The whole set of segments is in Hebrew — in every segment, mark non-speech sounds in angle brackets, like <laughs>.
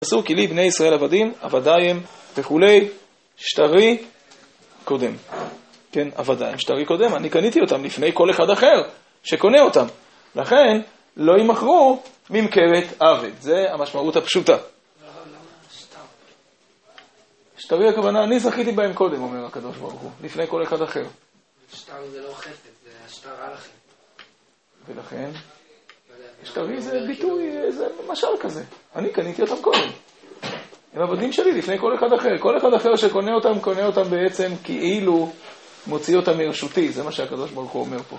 עשו כי לי בני ישראל עבדים, עבדי הם וכולי, שטרי קודם. כן, עבדי הם שטרי קודם, אני קניתי אותם לפני כל אחד אחר שקונה אותם. לכן, לא יימכרו ממכרת עבד. זה המשמעות הפשוטה. שטרי הכוונה, אני זכיתי בהם קודם, אומר הקדוש ברוך הוא, לפני כל אחד אחר. שטר זה לא חפץ, זה השטר לכם. ולכן, שטרי זה ביטוי, זה משל כזה. אני קניתי אותם קודם. הם עבדים שלי לפני כל אחד אחר. כל אחד אחר שקונה אותם, קונה אותם בעצם כאילו מוציא אותם מרשותי. זה מה שהקדוש ברוך הוא אומר פה.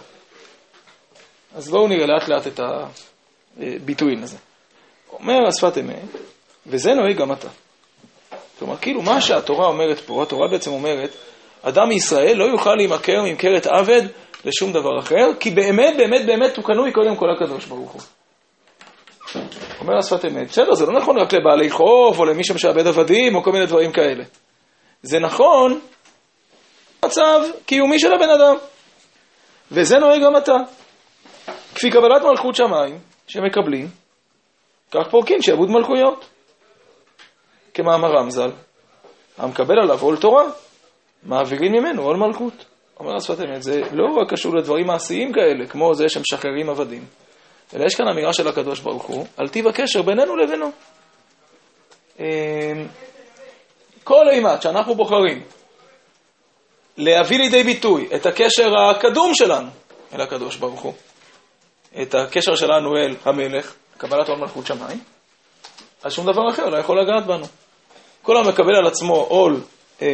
אז בואו נראה לאט לאט את הביטויים הזה. אומר השפת אמת, וזה נוהג גם אתה. כלומר, כאילו מה שהתורה אומרת פה, התורה בעצם אומרת, אדם מישראל לא יוכל להימכר ממכרת עבד לשום דבר אחר, כי באמת, באמת, באמת הוא קנוי קודם כל הקדוש ברוך הוא. אומר השפת אמת, בסדר, זה לא נכון רק לבעלי חוב, או למי שמשעבד עבדים, או כל מיני דברים כאלה. זה נכון מצב קיומי של הבן אדם. וזה נוהג גם אתה. כפי קבלת מלכות שמיים, שמקבלים, כך פורקים שעבוד מלכויות. כמאמר רמז"ל, המקבל עליו עול תורה, מעבירים ממנו עול מלכות. אומר השפת אמת, זה לא רק קשור לדברים מעשיים כאלה, כמו זה שמשחררים עבדים, אלא יש כאן אמירה של הקדוש ברוך הוא, על טיב הקשר בינינו לבינו. אמ, כל אימת שאנחנו בוחרים להביא לידי ביטוי את הקשר הקדום שלנו אל הקדוש ברוך הוא, את הקשר שלנו אל המלך, קבלת עול מלכות שמיים, אז שום דבר אחר לא יכול לגעת בנו. כל המקבל על עצמו עול, אה,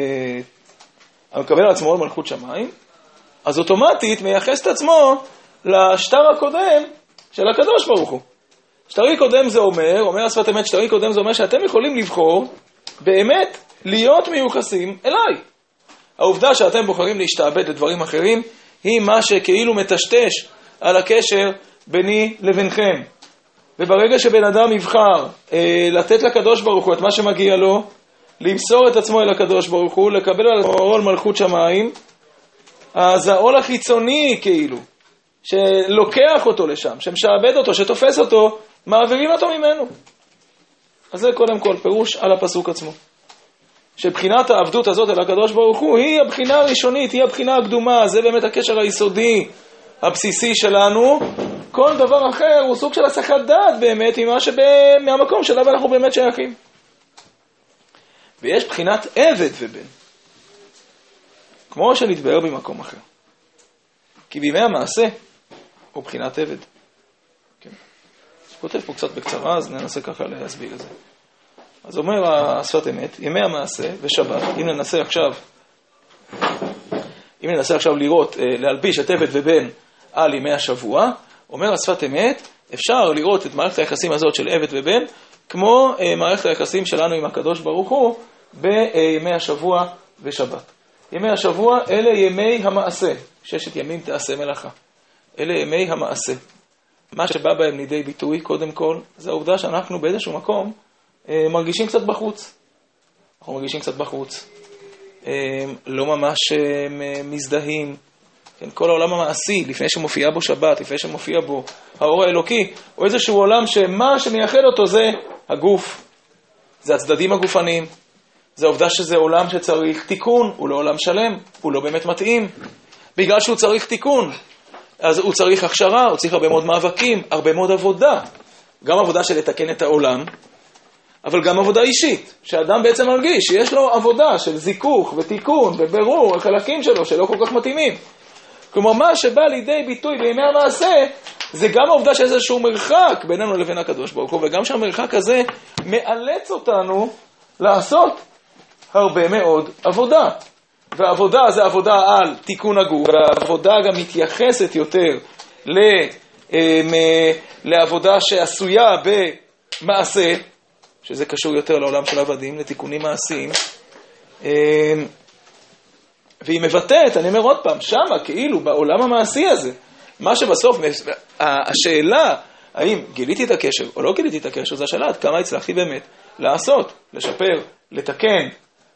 המקבל על עצמו עול מלכות שמיים, אז אוטומטית מייחס את עצמו לשטר הקודם של הקדוש ברוך הוא. שטרי קודם זה אומר, אומר השפת אמת, שטרי קודם זה אומר שאתם יכולים לבחור באמת להיות מיוחסים אליי. העובדה שאתם בוחרים להשתעבד לדברים אחרים, היא מה שכאילו מטשטש על הקשר ביני לבינכם. וברגע שבן אדם יבחר אה, לתת לקדוש ברוך הוא את מה שמגיע לו, למסור את עצמו אל הקדוש ברוך הוא, לקבל על עצמו עול מלכות שמיים, אז העול החיצוני כאילו, שלוקח אותו לשם, שמשעבד אותו, שתופס אותו, מעבירים אותו ממנו. אז זה קודם כל פירוש על הפסוק עצמו. שבחינת העבדות הזאת אל הקדוש ברוך הוא היא הבחינה הראשונית, היא הבחינה הקדומה, זה באמת הקשר היסודי, הבסיסי שלנו. כל דבר אחר הוא סוג של הסחת דעת באמת ממה שב... מהמקום אנחנו באמת שייכים. ויש בחינת עבד ובן, כמו שנתבהר במקום אחר. כי בימי המעשה הוא בחינת עבד. כן. כותב פה קצת בקצרה, אז ננסה ככה להסביר את זה. אז אומר השפת אמת, ימי המעשה ושבת, אם ננסה עכשיו, אם ננסה עכשיו לראות, אה, להלביש את עבד ובן על ימי השבוע, אומר השפת אמת, אפשר לראות את מערכת היחסים הזאת של עבד ובן, כמו אה, מערכת היחסים שלנו עם הקדוש ברוך הוא בימי השבוע ושבת. ימי השבוע אלה ימי המעשה, ששת ימים תעשה מלאכה. אלה ימי המעשה. מה שבא בהם לידי ביטוי, קודם כל, זה העובדה שאנחנו באיזשהו מקום אה, מרגישים קצת בחוץ. אנחנו מרגישים קצת בחוץ. אה, לא ממש אה, מזדהים. כן, כל העולם המעשי, לפני שמופיעה בו שבת, לפני שמופיע בו האור האלוקי, הוא איזשהו עולם שמה שמייחד אותו זה הגוף, זה הצדדים הגופניים, זה העובדה שזה עולם שצריך תיקון, הוא לא עולם שלם, הוא לא באמת מתאים. בגלל שהוא צריך תיקון, אז הוא צריך הכשרה, הוא צריך הרבה מאוד מאבקים, הרבה מאוד עבודה. גם עבודה של לתקן את העולם, אבל גם עבודה אישית, שאדם בעצם מרגיש שיש לו עבודה של זיכוך ותיקון ובירור החלקים שלו שלא כל כך מתאימים. כלומר, מה שבא לידי ביטוי בימי המעשה, זה גם העובדה שיש איזשהו מרחק בינינו לבין הקדוש ברוך הוא, וגם שהמרחק הזה מאלץ אותנו לעשות הרבה מאוד עבודה. ועבודה זה עבודה על תיקון הגוף, והעבודה גם מתייחסת יותר ל, אמ, לעבודה שעשויה במעשה, שזה קשור יותר לעולם של עבדים, לתיקונים מעשיים. אמ, והיא מבטאת, אני אומר עוד פעם, שמה, כאילו, בעולם המעשי הזה, מה שבסוף, השאלה, האם גיליתי את הקשר או לא גיליתי את הקשר, זו השאלה עד כמה הצלחתי באמת לעשות, לשפר, לתקן,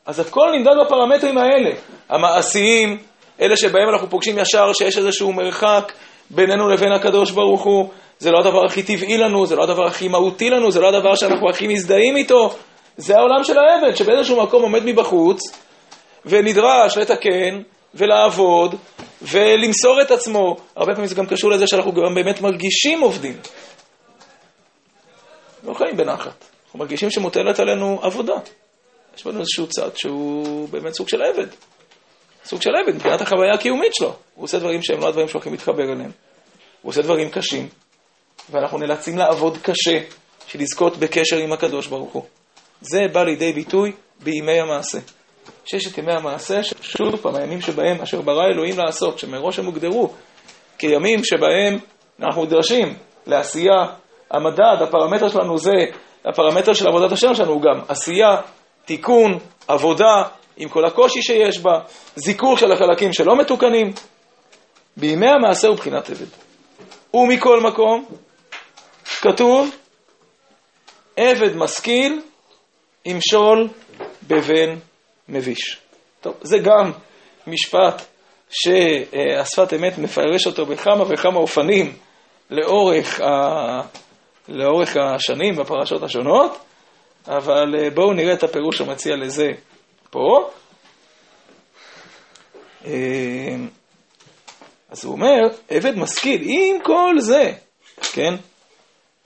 אז הכל נמדד בפרמטרים האלה, המעשיים, אלה שבהם אנחנו פוגשים ישר שיש איזשהו מרחק בינינו לבין הקדוש ברוך הוא, זה לא הדבר הכי טבעי לנו, זה לא הדבר הכי מהותי לנו, זה לא הדבר שאנחנו הכי מזדהים איתו. זה העולם של העבד, שבאיזשהו מקום עומד מבחוץ, ונדרש לתקן, ולעבוד, ולמסור את עצמו. הרבה פעמים זה גם קשור לזה שאנחנו גם באמת מרגישים עובדים. לא חיים בנחת. אנחנו מרגישים שמוטלת עלינו עבודה. יש בנו איזשהו צד שהוא באמת סוג של עבד. סוג של עבד מבחינת החוויה הקיומית שלו. הוא עושה דברים שהם לא הדברים שהולכים להתחבר אליהם. הוא עושה דברים קשים, ואנחנו נאלצים לעבוד קשה בשביל לזכות בקשר עם הקדוש ברוך הוא. זה בא לידי ביטוי בימי המעשה. ששת ימי המעשה, שוב פעם, הימים שבהם אשר ברא אלוהים לעשות, שמראש הם הוגדרו כימים שבהם אנחנו נדרשים לעשייה, המדד, הפרמטר שלנו זה, הפרמטר של עבודת השם שלנו הוא גם עשייה, תיקון, עבודה, עם כל הקושי שיש בה, זיכוך של החלקים שלא מתוקנים. בימי המעשה הוא בחינת עבד. ומכל מקום, כתוב, עבד משכיל ימשול בבן מביש. טוב, זה גם משפט שהשפת אמת מפרש אותו בכמה וכמה אופנים לאורך, ה... לאורך השנים בפרשות השונות, אבל אה, בואו נראה את הפירוש המציע לזה פה. אה, אז הוא אומר, עבד משכיל, עם כל זה, כן?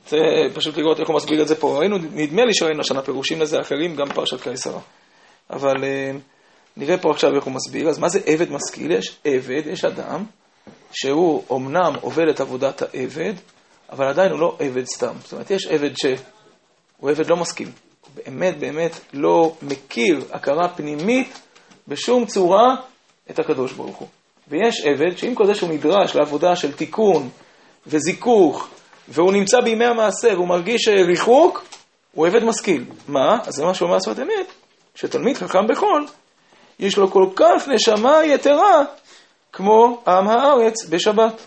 זה פשוט לראות איך הוא מסביר את זה פה. ראינו, נדמה לי שראינו השנה פירושים לזה אחרים, גם פרשת קיסרה. אבל uh, נראה פה עכשיו איך הוא מסביר. אז מה זה עבד משכיל? יש עבד, יש אדם, שהוא אומנם עובד את עבודת העבד, אבל עדיין הוא לא עבד סתם. זאת אומרת, יש עבד שהוא עבד לא משכיל. באמת באמת לא מכיר הכרה פנימית בשום צורה את הקדוש ברוך הוא. ויש עבד שעם כל זה שהוא נדרש לעבודה של תיקון וזיכוך, והוא נמצא בימי המעשה והוא מרגיש ריחוק, הוא עבד משכיל. מה? אז זה מה שאומר שפת אמת, שתלמיד חכם בחול, יש לו כל כך נשמה יתרה כמו עם הארץ בשבת.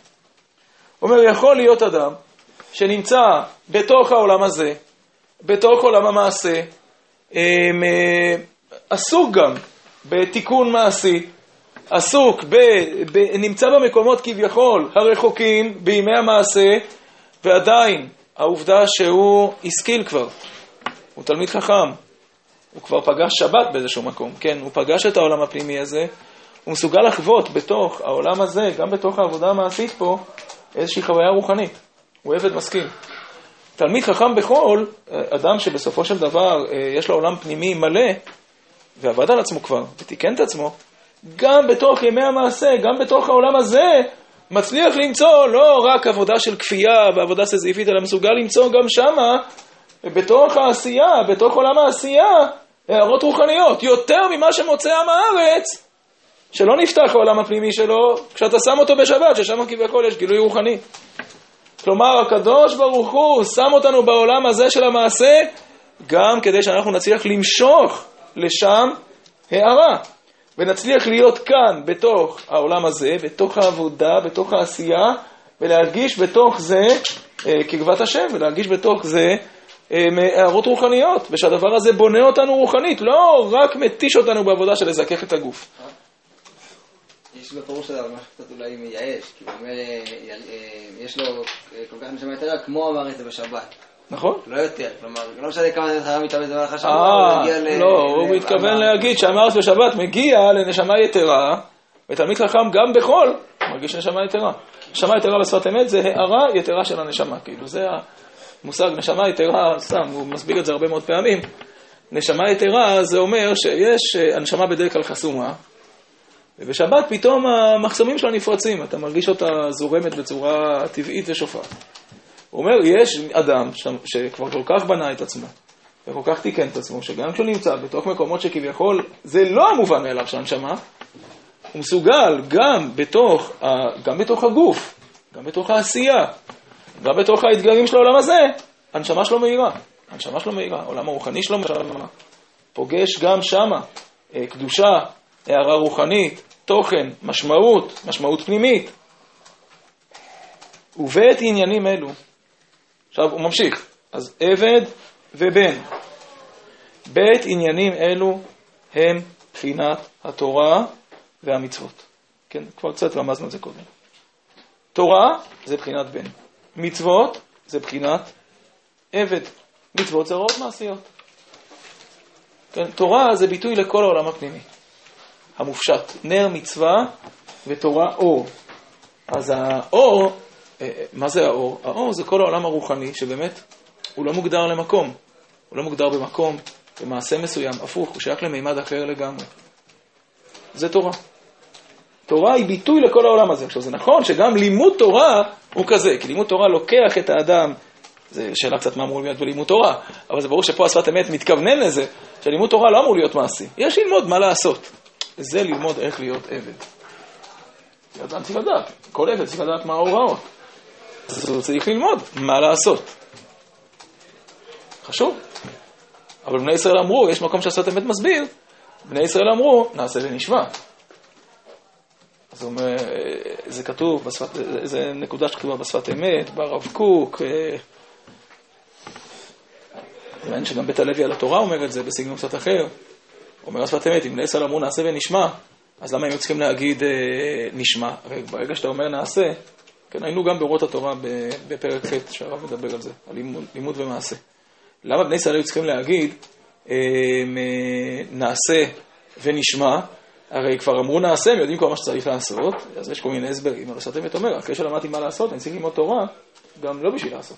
אומר, יכול להיות אדם שנמצא בתוך העולם הזה, בתוך עולם המעשה, אה, עסוק גם בתיקון מעשי, עסוק, ב, ב, נמצא במקומות כביכול הרחוקים בימי המעשה, ועדיין העובדה שהוא השכיל כבר, הוא תלמיד חכם, הוא כבר פגש שבת באיזשהו מקום, כן, הוא פגש את העולם הפנימי הזה, הוא מסוגל לחוות בתוך העולם הזה, גם בתוך העבודה המעשית פה, איזושהי חוויה רוחנית. הוא עבד משכיל. תלמיד חכם בחול, אדם שבסופו של דבר אה, יש לו עולם פנימי מלא, ועבד על עצמו כבר, ותיקן את עצמו, גם בתוך ימי המעשה, גם בתוך העולם הזה, מצליח למצוא לא רק עבודה של כפייה ועבודה סזיפית, אלא מסוגל למצוא גם שמה, בתוך העשייה, בתוך עולם העשייה, הערות רוחניות, יותר ממה שמוצא עם הארץ, שלא נפתח העולם הפנימי שלו, כשאתה שם אותו בשבת, ששם כביכול יש גילוי רוחני. כלומר, הקדוש ברוך הוא שם אותנו בעולם הזה של המעשה, גם כדי שאנחנו נצליח למשוך לשם הערה. ונצליח להיות כאן, בתוך העולם הזה, בתוך העבודה, בתוך העשייה, ולהרגיש בתוך זה אה, קרבת השם, ולהרגיש בתוך זה אה, הערות רוחניות, ושהדבר הזה בונה אותנו רוחנית, לא רק מתיש אותנו בעבודה של לזכך את הגוף. יש בפירוש הזה משהו קצת אולי מייאש, כי הוא אומר, אה, אה, יש לו אה, כל כך נשמה יתרה, כמו אמר את זה בשבת. נכון. לא יותר, כלומר, לא משנה כמה זה חייב מתאבד במהלך השבוע, הוא אה, מגיע ל... לא, הוא מתכוון להגיד שאמרת בשבת מגיע לנשמה יתרה, ותלמיד חכם גם בחול מרגיש נשמה יתרה. נשמה יתרה בשפת אמת זה הערה יתרה של הנשמה, כאילו זה המושג נשמה יתרה, סתם, הוא מסביר את זה הרבה מאוד פעמים. נשמה יתרה זה אומר שיש, אה, הנשמה בדרך כלל חסומה, ובשבת פתאום המחסומים שלה נפרצים, אתה מרגיש אותה זורמת בצורה טבעית ושופעת. הוא אומר, יש אדם ש... שכבר כל כך בנה את עצמו, וכל כך תיקן את עצמו, שגם כשהוא נמצא בתוך מקומות שכביכול זה לא המובן מאליו של הנשמה, הוא מסוגל גם בתוך, ה... גם בתוך הגוף, גם בתוך העשייה, גם בתוך האתגרים של העולם הזה, הנשמה שלו מהירה. הנשמה שלו מהירה, העולם הרוחני שלו מהירה. פוגש גם שמה אה, קדושה, הערה רוחנית, תוכן, משמעות, משמעות פנימית. ובעת עניינים אלו, עכשיו הוא ממשיך, אז עבד ובן. בית עניינים אלו הם בחינת התורה והמצוות. כן, כבר קצת רמזנו את זה קודם. תורה זה בחינת בן. מצוות זה בחינת עבד. מצוות זה הוראות מעשיות. כן, תורה זה ביטוי לכל העולם הפנימי, המופשט. נר מצווה ותורה אור. אז האור, אה, מה זה האור? האור זה כל העולם הרוחני שבאמת הוא לא מוגדר למקום. הוא לא מוגדר במקום, במעשה מסוים, הפוך, הוא שייך למימד אחר לגמרי. זה תורה. תורה היא ביטוי לכל העולם הזה. עכשיו, זה נכון שגם לימוד תורה הוא כזה, כי לימוד תורה לוקח את האדם, זו שאלה קצת מה אמור להיות בלימוד תורה, אבל זה ברור שפה השפת אמת מתכוונן לזה, שלימוד תורה לא אמור להיות מעשי. יש ללמוד מה לעשות. זה ללמוד איך להיות עבד. אדם צריך לדעת, כל עבד צריך לדעת מה ההוראות. אז הוא צריך ללמוד מה לעשות. חשוב. אבל בני ישראל אמרו, יש מקום שהשפת אמת מסביר, בני ישראל אמרו, נעשה ונשמע. אז הוא אומר, זה כתוב, בשפת, זה נקודה שכתובה בשפת אמת, ברב קוק. אה, מעניין שגם בית הלוי על התורה אומר את זה בסגנון קצת אחר. אומר השפת אמת, אם ישראל אמרו נעשה ונשמע, אז למה הם צריכים להגיד אה, נשמע? הרי ברגע שאתה אומר נעשה, כן, היינו גם באורות התורה בפרק ח' שהרב מדבר על זה, על לימוד, לימוד ומעשה. למה בני ישראל היו צריכים להגיד אה, נעשה ונשמע? הרי כבר אמרו נעשה, הם יודעים כל מה שצריך לעשות, אז יש כל מיני הסברים, אבל שאתם אומר, אחרי שלמדתי מה לעשות, אני צריך ללמוד תורה, גם לא בשביל לעשות.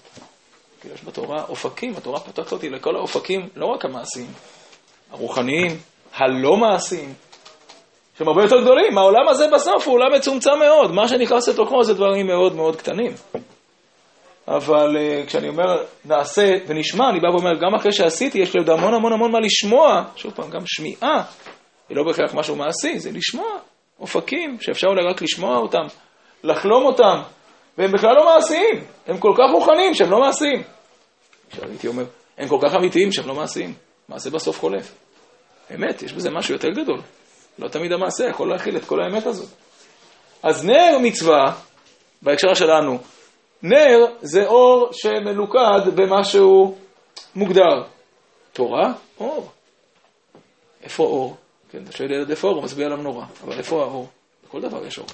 כי יש בתורה אופקים, התורה פותחת אותי לכל האופקים, לא רק המעשיים, הרוחניים, הלא מעשיים, שהם הרבה יותר גדולים. העולם הזה בסוף הוא עולם מצומצם מאוד, מה שנכנס לתוכו זה דברים מאוד מאוד קטנים. אבל uh, כשאני אומר נעשה ונשמע, אני בא ואומר, גם אחרי שעשיתי, יש לי עוד המון המון המון מה לשמוע, שוב פעם, גם שמיעה, היא לא בהכרח משהו מעשי, זה לשמוע אופקים שאפשר אולי רק לשמוע אותם, לחלום אותם, והם בכלל לא מעשיים, הם כל כך מוכנים שהם לא מעשיים. עכשיו הייתי אומר, הם כל כך אמיתיים שהם לא מעשיים, מעשה בסוף חולף. אמת, יש בזה משהו יותר גדול. לא תמיד המעשה יכול להכיל את כל האמת הזאת. אז נר מצווה, בהקשר שלנו, נר זה אור שמלוכד במשהו מוגדר. תורה, אור. איפה אור? כן, אתה שואל ילד איפה אור, הוא מצביע על המנורה. אבל איפה האור? בכל דבר יש אור.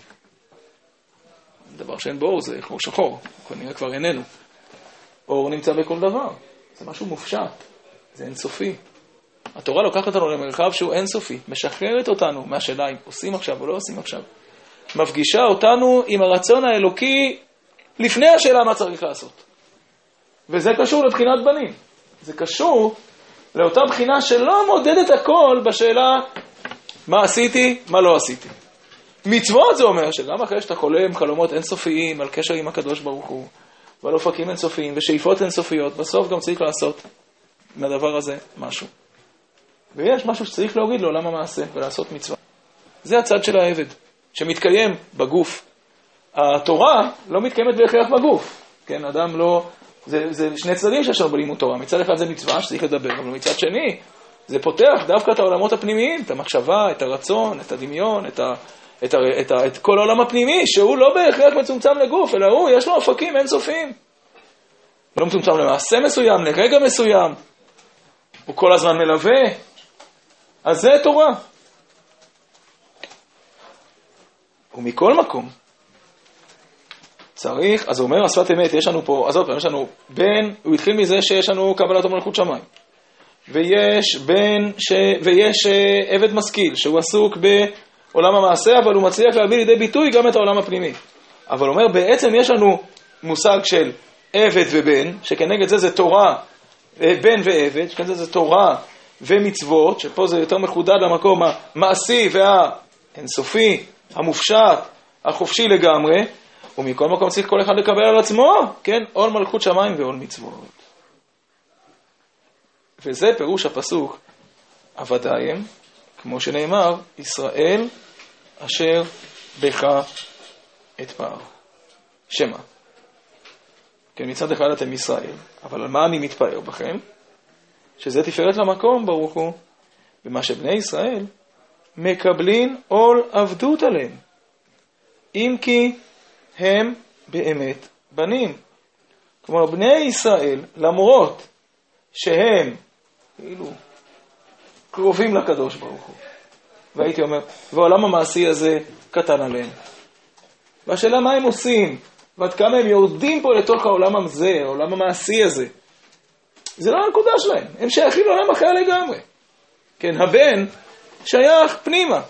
דבר שאין בו אור זה חור שחור, כנראה כבר איננו. אור נמצא בכל דבר, זה משהו מופשט, זה אינסופי. התורה לוקחת אותנו למרחב שהוא אינסופי, משחררת אותנו מהשאלה אם עושים עכשיו או לא עושים עכשיו. מפגישה אותנו עם הרצון האלוקי לפני השאלה מה צריך לעשות. וזה קשור לבחינת בנים. זה קשור לאותה בחינה שלא מודדת הכל בשאלה מה עשיתי, מה לא עשיתי. מצוות זה אומר שגם אחרי שאתה חולם חלומות אינסופיים על קשר עם הקדוש ברוך הוא, ועל אופקים אינסופיים ושאיפות אינסופיות, בסוף גם צריך לעשות מהדבר הזה משהו. ויש משהו שצריך להוריד לעולם המעשה ולעשות מצווה. זה הצד של העבד, שמתקיים בגוף. התורה לא מתקיימת בהכרח בגוף. כן, אדם לא... זה, זה שני צדדים שיש לנו בלימוד תורה. מצד אחד זה מצווה שצריך לדבר, אבל מצד שני, זה פותח דווקא את העולמות הפנימיים, את המחשבה, את הרצון, את הדמיון, את, ה, את, ה, את, ה, את כל העולם הפנימי, שהוא לא בהכרח מצומצם לגוף, אלא הוא, יש לו אופקים אינסופיים. לא מצומצם למעשה מסוים, לרגע מסוים. הוא כל הזמן מלווה. אז זה תורה. ומכל מקום, צריך, אז הוא אומר, השפת אמת, יש לנו פה, אז עוד פעם, יש לנו בן, הוא התחיל מזה שיש לנו קבלת המלכות שמיים. ויש בן, ש, ויש uh, עבד משכיל, שהוא עסוק בעולם המעשה, אבל הוא מצליח להביא לידי ביטוי גם את העולם הפנימי. אבל אומר, בעצם יש לנו מושג של עבד ובן, שכנגד זה זה תורה, אה, בן ועבד, שכנגד זה זה תורה ומצוות, שפה זה יותר מחודד למקום המעשי והאינסופי, המופשט, החופשי לגמרי, ומכל מקום צריך כל אחד לקבל על עצמו, כן, עול מלכות שמיים ועול מצוות. וזה פירוש הפסוק, עבדיים, כמו שנאמר, ישראל אשר בך את פער. שמה? כן, מצד אחד אתם ישראל, אבל על מה אני מתפאר בכם? שזה תפארת למקום, ברוך הוא, במה שבני ישראל מקבלים עול עבדות עליהם, אם כי הם באמת בנים. כלומר, בני ישראל, למרות שהם כאילו קרובים לקדוש ברוך הוא, והייתי אומר, והעולם המעשי הזה קטן עליהם. והשאלה מה הם עושים ועד כמה הם יורדים פה לתוך העולם הזה, העולם המעשי הזה. זה לא הנקודה שלהם, הם שייכים לעולם אחר לגמרי. כן, הבן שייך פנימה,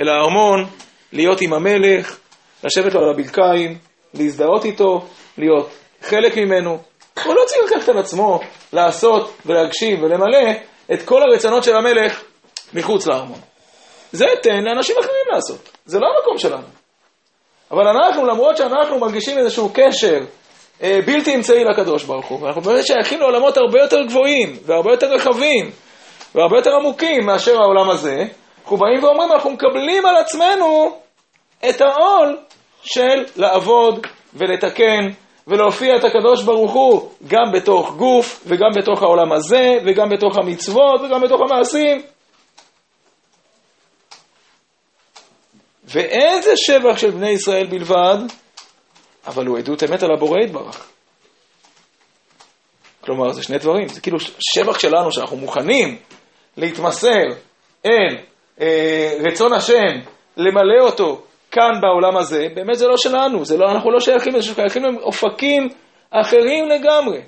אל הארמון, להיות עם המלך, לשבת לו על הברכיים, להזדהות איתו, להיות חלק ממנו. הוא לא צריך לקחת על עצמו לעשות ולהגשים ולמלא את כל הרצונות של המלך מחוץ לארמון. זה תן לאנשים אחרים לעשות, זה לא המקום שלנו. אבל אנחנו, למרות שאנחנו מרגישים איזשהו קשר בלתי אמצעי לקדוש ברוך הוא, ואנחנו באמת שייכים לעולמות הרבה יותר גבוהים והרבה יותר רחבים והרבה יותר עמוקים מאשר העולם הזה, אנחנו באים ואומרים, אנחנו מקבלים על עצמנו את העול של לעבוד ולתקן ולהופיע את הקדוש ברוך הוא גם בתוך גוף וגם בתוך העולם הזה וגם בתוך המצוות וגם בתוך המעשים. ואין זה שבח של בני ישראל בלבד, אבל הוא עדות אמת על הבורא יתברך. כלומר, זה שני דברים, זה כאילו שבח שלנו שאנחנו מוכנים להתמסר אל אה, רצון השם, למלא אותו כאן בעולם הזה, באמת זה לא שלנו, זה לא, אנחנו לא שייכים לזה, שייכים לאופקים אחרים לגמרי.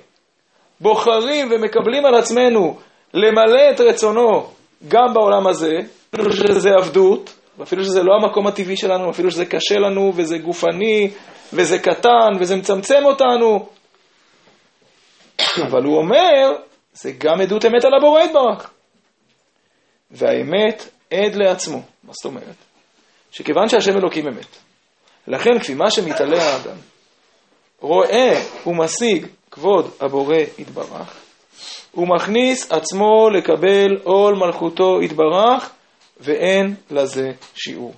בוחרים ומקבלים על עצמנו למלא את רצונו גם בעולם הזה, שזה עבדות, ואפילו שזה לא המקום הטבעי שלנו, אפילו שזה קשה לנו, וזה גופני, וזה קטן, וזה מצמצם אותנו. <coughs> אבל הוא אומר, זה גם עדות אמת על הבורא יתברך. והאמת עד לעצמו. מה זאת אומרת? שכיוון שהשם אלוקים אמת, לכן כפי מה שמתעלה האדם, רואה ומשיג כבוד הבורא יתברך, הוא מכניס עצמו לקבל עול מלכותו יתברך, ואין לזה שיעור.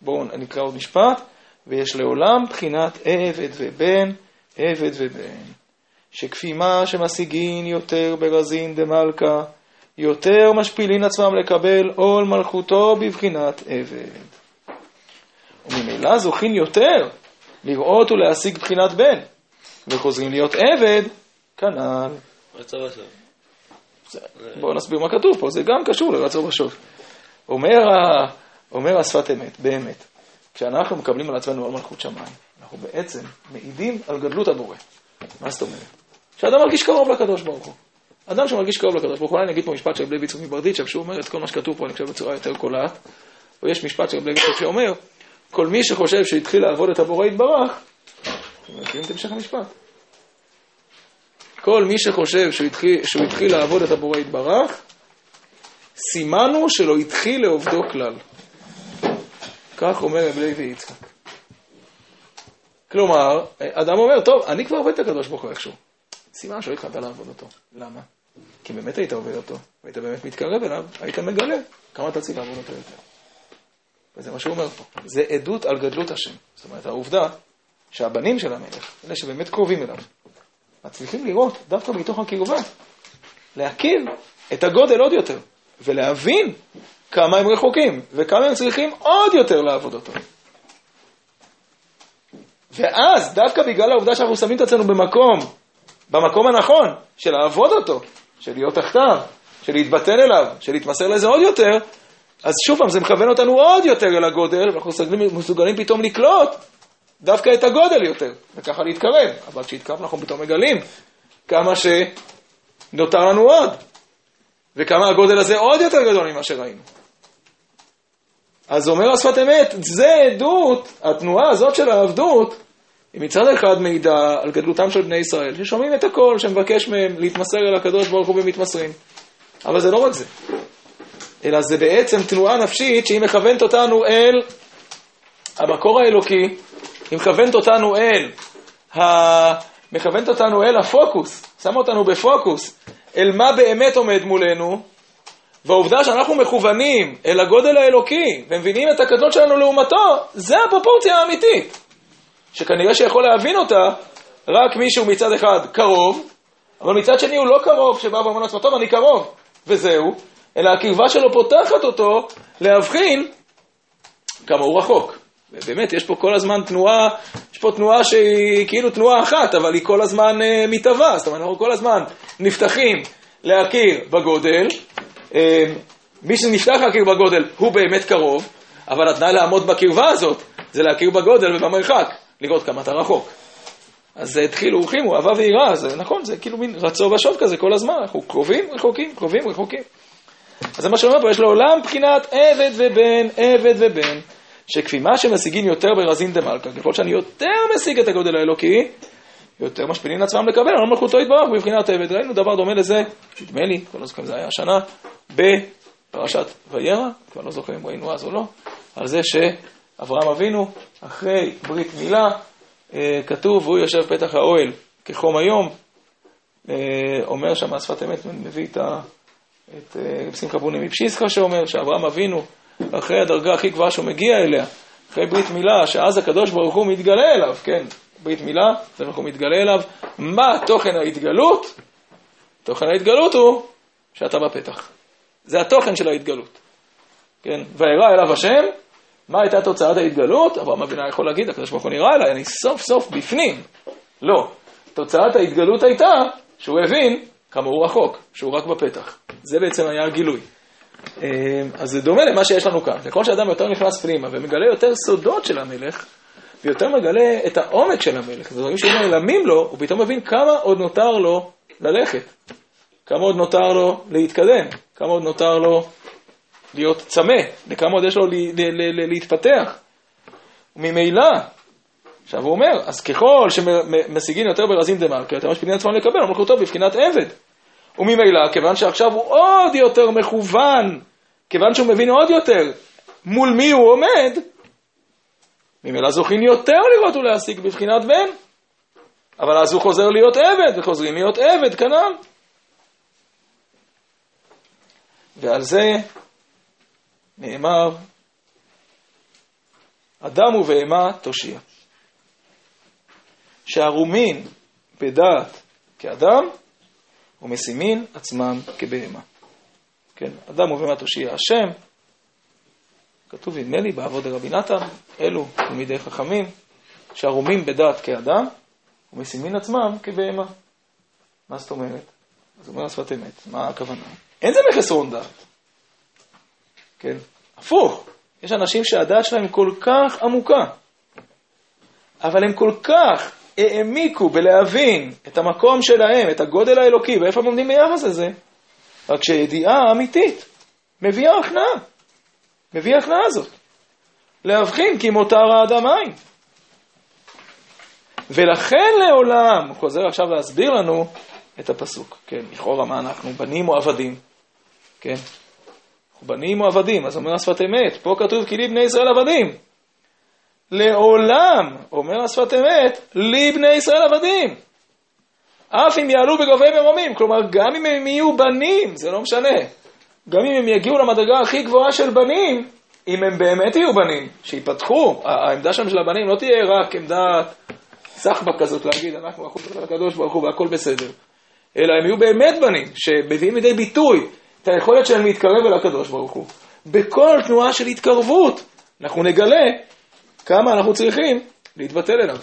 בואו נקרא עוד משפט, ויש לעולם בחינת עבד ובן, עבד ובן, שכפי מה שמשיגין יותר ברזין דמלכה, יותר משפילין עצמם לקבל עול מלכותו בבחינת עבד. וממילא זוכים יותר לראות ולהשיג בחינת בן, וחוזרים להיות עבד, כנ"ל. רצה ושוב. בואו נסביר מה כתוב פה, זה גם קשור לרצו ושוב. אומר, ה... אומר השפת אמת, באמת, כשאנחנו מקבלים על עצמנו על מלכות שמיים, אנחנו בעצם מעידים על גדלות הבורא. מה זאת אומרת? שאדם מרגיש קרוב לקדוש ברוך הוא. אדם שמרגיש קרוב לקדוש ברוך הוא, אולי אני אגיד פה משפט של רב לוי צומי ברדיצ'ב, שהוא אומר את כל מה שכתוב פה, אני חושב בצורה יותר קולעת, או יש משפט של צומי שאומר, כל מי שחושב שהתחיל לעבוד את הבורא יתברך, אתם מכירים את המשך המשפט. כל מי שחושב שהוא התחיל, שהוא התחיל לעבוד את הבורא יתברך, סימנו שלא התחיל לעובדו כלל. כך אומר רב לוי יצחק. כלומר, אדם אומר, טוב, אני כבר עובד את הקדוש ברוך הוא איכשהו. סימן שלא התחלת לעבוד אותו. למה? כי באמת היית עובד אותו, והיית באמת מתקרב אליו, היית מגלה כמה אתה צריך לעבוד אותו יותר. וזה מה שהוא אומר פה. זה עדות על גדלות השם. זאת אומרת, העובדה שהבנים של המלך, אלה שבאמת קרובים אליו, מצליחים לראות דווקא מתוך הקרבה, להכיר את הגודל עוד יותר, ולהבין כמה הם רחוקים, וכמה הם צריכים עוד יותר לעבוד אותו. ואז, דווקא בגלל העובדה שאנחנו שמים את עצמנו במקום, במקום הנכון, של לעבוד אותו, של להיות תחתיו, של להתבטל אליו, של להתמסר לזה עוד יותר, אז שוב פעם, זה מכוון אותנו עוד יותר אל הגודל, ואנחנו מסוגלים פתאום לקלוט דווקא את הגודל יותר, וככה להתקרב. אבל כשהתקרבנו אנחנו פתאום מגלים כמה שנותר לנו עוד, וכמה הגודל הזה עוד יותר גדול ממה שראינו. אז אומר השפת אמת, זה עדות, התנועה הזאת של העבדות, היא מצד אחד מעידה על גדלותם של בני ישראל, ששומעים את הכל, שמבקש מהם להתמסר אל הקדוש ברוך הוא ומתמסרים. אבל זה לא רק זה. אלא זה בעצם תנועה נפשית שהיא מכוונת אותנו אל המקור האלוקי, היא מכוונת אותנו אל, ה... מכוונת אותנו אל הפוקוס, שמה אותנו בפוקוס, אל מה באמת עומד מולנו, והעובדה שאנחנו מכוונים אל הגודל האלוקי ומבינים את הקדות שלנו לעומתו, זה הפרופורציה האמיתית, שכנראה שיכול להבין אותה רק מישהו מצד אחד קרוב, אבל מצד שני הוא לא קרוב שבא ואומר לעצמו, טוב, אני קרוב, וזהו, אלא הקרבה שלו פותחת אותו להבחין כמה הוא רחוק. ובאמת, יש פה כל הזמן תנועה, פה תנועה שהיא כאילו תנועה אחת, אבל היא כל הזמן uh, מתהווה. זאת אומרת, אנחנו כל הזמן נפתחים להכיר בגודל. Uh, מי שנפתח להכיר בגודל הוא באמת קרוב, אבל התנאי לעמוד בקרבה הזאת זה להכיר בגודל ובמרחק, לראות כמה אתה רחוק. אז התחילו הוא אהבה ויראה, זה נכון, זה כאילו מין רצו ושוב כזה כל הזמן, אנחנו קרובים, רחוקים, קרובים, רחוקים. אז זה מה שאומר פה, יש לעולם בחינת עבד ובן, עבד ובן, שכפי מה שמשיגים יותר ברזין דמלכה, ככל שאני יותר משיג את הגודל האלוקי, יותר משפילים לעצמם לקבל, על מלכותו יתברך בבחינת עבד. ראינו דבר דומה לזה, נדמה לי, כבר לא זוכר אם זה היה השנה, בפרשת וירא, כבר לא זוכר אם ראינו אז או לא, על זה שאברהם אבינו, אחרי ברית מילה, אה, כתוב, והוא יושב פתח האוהל כחום היום, אה, אומר שם השפת אמת, מביא את, את אה, שמחה בוני מפשיסקה שאומר שאברהם אבינו, אחרי הדרגה הכי גבוהה שהוא מגיע אליה, אחרי ברית מילה, שאז הקדוש ברוך הוא מתגלה אליו, כן, ברית מילה, זה אנחנו מתגלה אליו. מה תוכן ההתגלות? תוכן ההתגלות הוא שאתה בפתח. זה התוכן של ההתגלות. כן, וירא אליו השם, מה הייתה תוצאת ההתגלות? אברהם אבינו יכול להגיד, הקדוש ברוך הוא נראה אליי, אני סוף סוף בפנים. לא. תוצאת ההתגלות הייתה שהוא הבין כמה הוא רחוק, שהוא רק בפתח. זה בעצם היה הגילוי. אה, אז זה דומה למה שיש לנו כאן. ככל שאדם יותר נכנס פנימה ומגלה יותר סודות של המלך, ויותר מגלה את העומק של המלך. זה דברים שנעלמים לו, הוא פתאום מבין כמה עוד נותר לו ללכת, כמה עוד נותר לו להתקדם, כמה עוד נותר לו להיות צמא, וכמה עוד יש לו להתפתח. וממילא, עכשיו הוא אומר, אז ככל שמשיגים יותר ברזים דמלכה, יותר משפיעים עצמם לקבל, מלכותו בבחינת עבד. וממילא, כיוון שעכשיו הוא עוד יותר מכוון, כיוון שהוא מבין עוד יותר מול מי הוא עומד, ממילא זוכים יותר לראות ולהשיג בבחינת בן. אבל אז הוא חוזר להיות עבד, וחוזרים להיות עבד כנ"ל. ועל זה נאמר, אדם ובהמה תושיע. שערומין בדעת כאדם, ומשימין עצמם כבהמה. כן, אדם ובהמה תושיע השם, כתוב, נדמה לי, בעבוד רבי נתן, אלו תלמידי חכמים, שערומים בדעת כאדם, ומשימין עצמם כבהמה. מה זאת אומרת? אז אומר השפת אמת, מה הכוונה? אין זה מחסרון דעת. כן? הפוך, יש אנשים שהדעת שלהם כל כך עמוקה, אבל הם כל כך העמיקו בלהבין את המקום שלהם, את הגודל האלוקי, ואיפה הם עומדים ביחס לזה, רק שידיעה אמיתית מביאה הכנעה. מביא הכנעה הזאת. להבחין כי מותר האדם עין. ולכן לעולם, הוא חוזר עכשיו להסביר לנו את הפסוק, כן, לכאורה מה אנחנו, בנים או עבדים, כן, אנחנו בנים או עבדים, אז אומר השפת אמת, פה כתוב כי לי בני ישראל עבדים. לעולם, אומר השפת אמת, לי בני ישראל עבדים. אף אם יעלו בגובי מרומים, כלומר גם אם הם יהיו בנים, זה לא משנה, גם אם הם יגיעו למדרגה הכי גבוהה של בנים, אם הם באמת יהיו בנים, שיפתחו, העמדה שם של הבנים לא תהיה רק עמדת סחבק כזאת להגיד, אנחנו אחוז של הקדוש ברוך הוא והכל בסדר, אלא הם יהיו באמת בנים, שמביאים לידי ביטוי את היכולת שלהם להתקרב אל הקדוש ברוך הוא. בכל תנועה של התקרבות, אנחנו נגלה כמה אנחנו צריכים להתבטל אליו.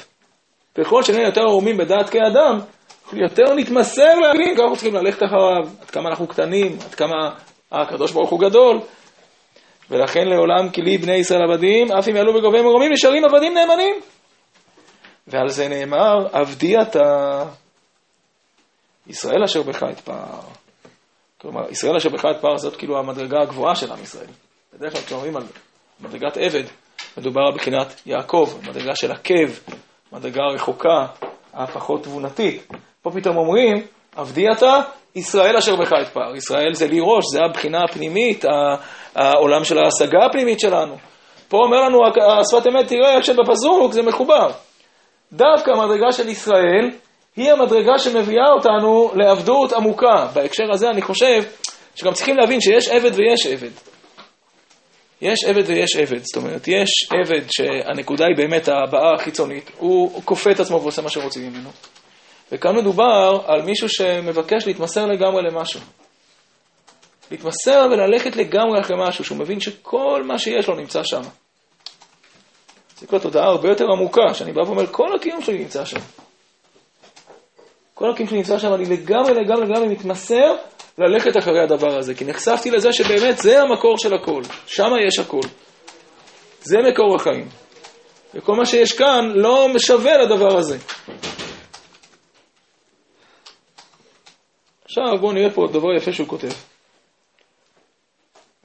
ככל שנהיה יותר ערומים בדעת כאדם, יותר נתמסר להבין כמה אנחנו צריכים ללכת אחריו, עד כמה אנחנו קטנים, עד כמה הקדוש ברוך הוא גדול, ולכן לעולם כי לי בני ישראל עבדים, אף אם יעלו בגובי מרומים, נשארים עבדים נאמנים. ועל זה נאמר, עבדי אתה, ישראל אשר בך אתפאר. כלומר, ישראל אשר בך אתפאר זאת כאילו המדרגה הגבוהה של עם ישראל. בדרך כלל כשאומרים על מדרגת עבד, מדובר על בחינת יעקב, מדרגה של עקב, מדרגה רחוקה, הפחות תבונתית. פה פתאום אומרים, עבדי אתה, ישראל אשר בך אתפאר. ישראל זה לי ראש, זה הבחינה הפנימית, העולם של ההשגה הפנימית שלנו. פה אומר לנו השפת אמת, תראה איך שבפסוק זה מחובר. דווקא המדרגה של ישראל היא המדרגה שמביאה אותנו לעבדות עמוקה. בהקשר הזה אני חושב שגם צריכים להבין שיש עבד ויש עבד. יש עבד ויש עבד, זאת אומרת, יש עבד שהנקודה היא באמת הבעה החיצונית, הוא כופה את עצמו ועושה מה שרוצים ממנו. וכאן מדובר על מישהו שמבקש להתמסר לגמרי למשהו. להתמסר וללכת לגמרי אחרי משהו, שהוא מבין שכל מה שיש לו נמצא שם. זה כבר תודעה הרבה יותר עמוקה, שאני בא ואומר, כל הקיום שלי נמצא שם. כל הקיום שלי נמצא שם, אני לגמרי לגמרי לגמרי מתמסר ללכת אחרי הדבר הזה, כי נחשפתי לזה שבאמת זה המקור של הכל, שם יש הכל. זה מקור החיים. וכל מה שיש כאן לא משווה לדבר הזה. עכשיו בואו נראה פה דבר יפה שהוא כותב.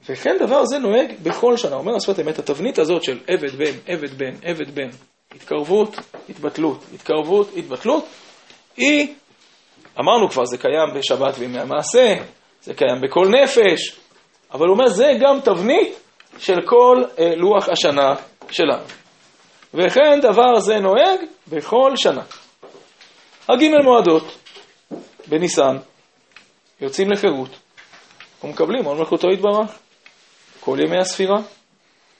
וכן דבר זה נוהג בכל שנה. אומר השפת אמת, התבנית הזאת של עבד בן, עבד בן, עבד בן, התקרבות, התבטלות, התקרבות, התבטלות, היא אמרנו כבר, זה קיים בשבת וימי המעשה, זה קיים בכל נפש, אבל הוא אומר, זה גם תבנית של כל אה, לוח השנה שלנו. וכן דבר זה נוהג בכל שנה. הגימל מועדות בניסן, יוצאים לחירות ומקבלים עול מלכותו יתברך. כל ימי הספירה,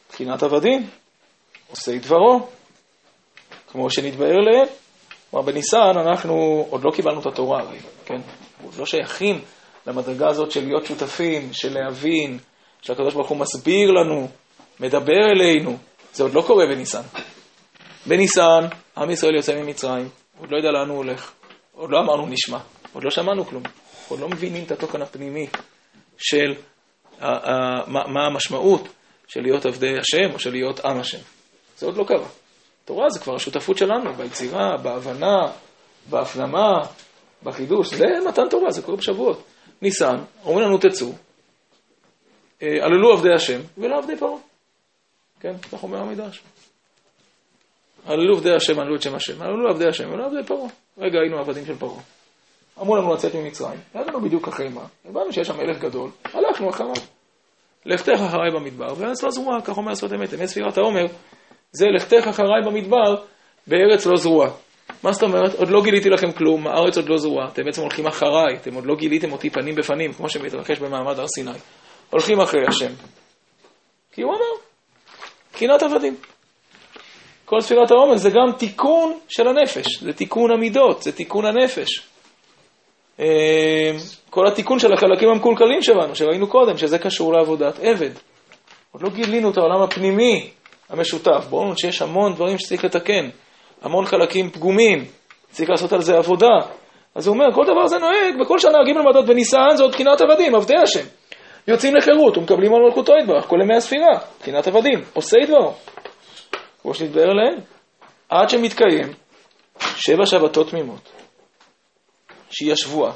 מבחינת עבדים, עושי דברו, כמו שנתבהר להם. כלומר, בניסן אנחנו עוד לא קיבלנו את התורה, הרי, כן? עוד לא שייכים למדרגה הזאת של להיות שותפים, של להבין, שהקדוש ברוך הוא מסביר לנו, מדבר אלינו. זה עוד לא קורה בניסן. בניסן, עם ישראל יוצא ממצרים, עוד לא יודע לאן הוא הולך, עוד לא אמרנו נשמע, עוד לא שמענו כלום, עוד לא מבינים את התוכן הפנימי של מה המשמעות של להיות עבדי השם או של להיות עם השם. זה עוד לא קרה. תורה זה כבר השותפות שלנו, ביצירה, בהבנה, בהפנמה, בחידוש. זה מתן תורה, זה קורה בשבועות. ניסן, אומרים לנו תצאו, עללו עבדי השם ולא עבדי פרעה. כן, כך אומר המדרש. עללו עבדי השם, עללו את שם השם, עללו עבדי השם ולא עבדי פרעה. רגע היינו עבדים של פרעה. אמרו לנו לצאת ממצרים, ידענו בדיוק אחרי מה, הבנו שיש שם מלך גדול, הלכנו אחריו. לכתך אחריי במדבר, וארץ לא זרועה, כך אומר שפת אמת, אמת ספירת העומר, זה לכתך אחריי במדבר, בארץ לא זרועה. מה זאת אומרת? עוד לא גיליתי לכם כלום, הארץ עוד לא זרועה, אתם בעצם הולכים אחריי, אתם עוד לא גיליתם אותי פנים בפנים, כמו שמתרחש במעמד הר סיני. הולכים אחרי השם. כי הוא אמר, קנאת עבדים. כל ספירת העומר זה גם תיקון של הנפש, זה תיקון המידות, זה תיקון הנפש. אה, כל התיקון של החלקים המקולקלים שלנו, שראינו קודם, שזה קשור לעבודת עבד. עוד לא גילינו את העולם הפנימי המשותף. לנו שיש המון דברים שצריך לתקן, המון חלקים פגומים, צריך לעשות על זה עבודה. אז הוא אומר, כל דבר זה נוהג, בכל שנה ג' מדות בניסן זה עוד בחינת עבדים, עבדי השם. יוצאים לחירות ומקבלים על מלכותו יתברך, כל ימי הספירה, בחינת עבדים, עושי דברו. כמו שנתבהר להם, עד שמתקיים שבע שבתות תמימות. שהיא השבועה,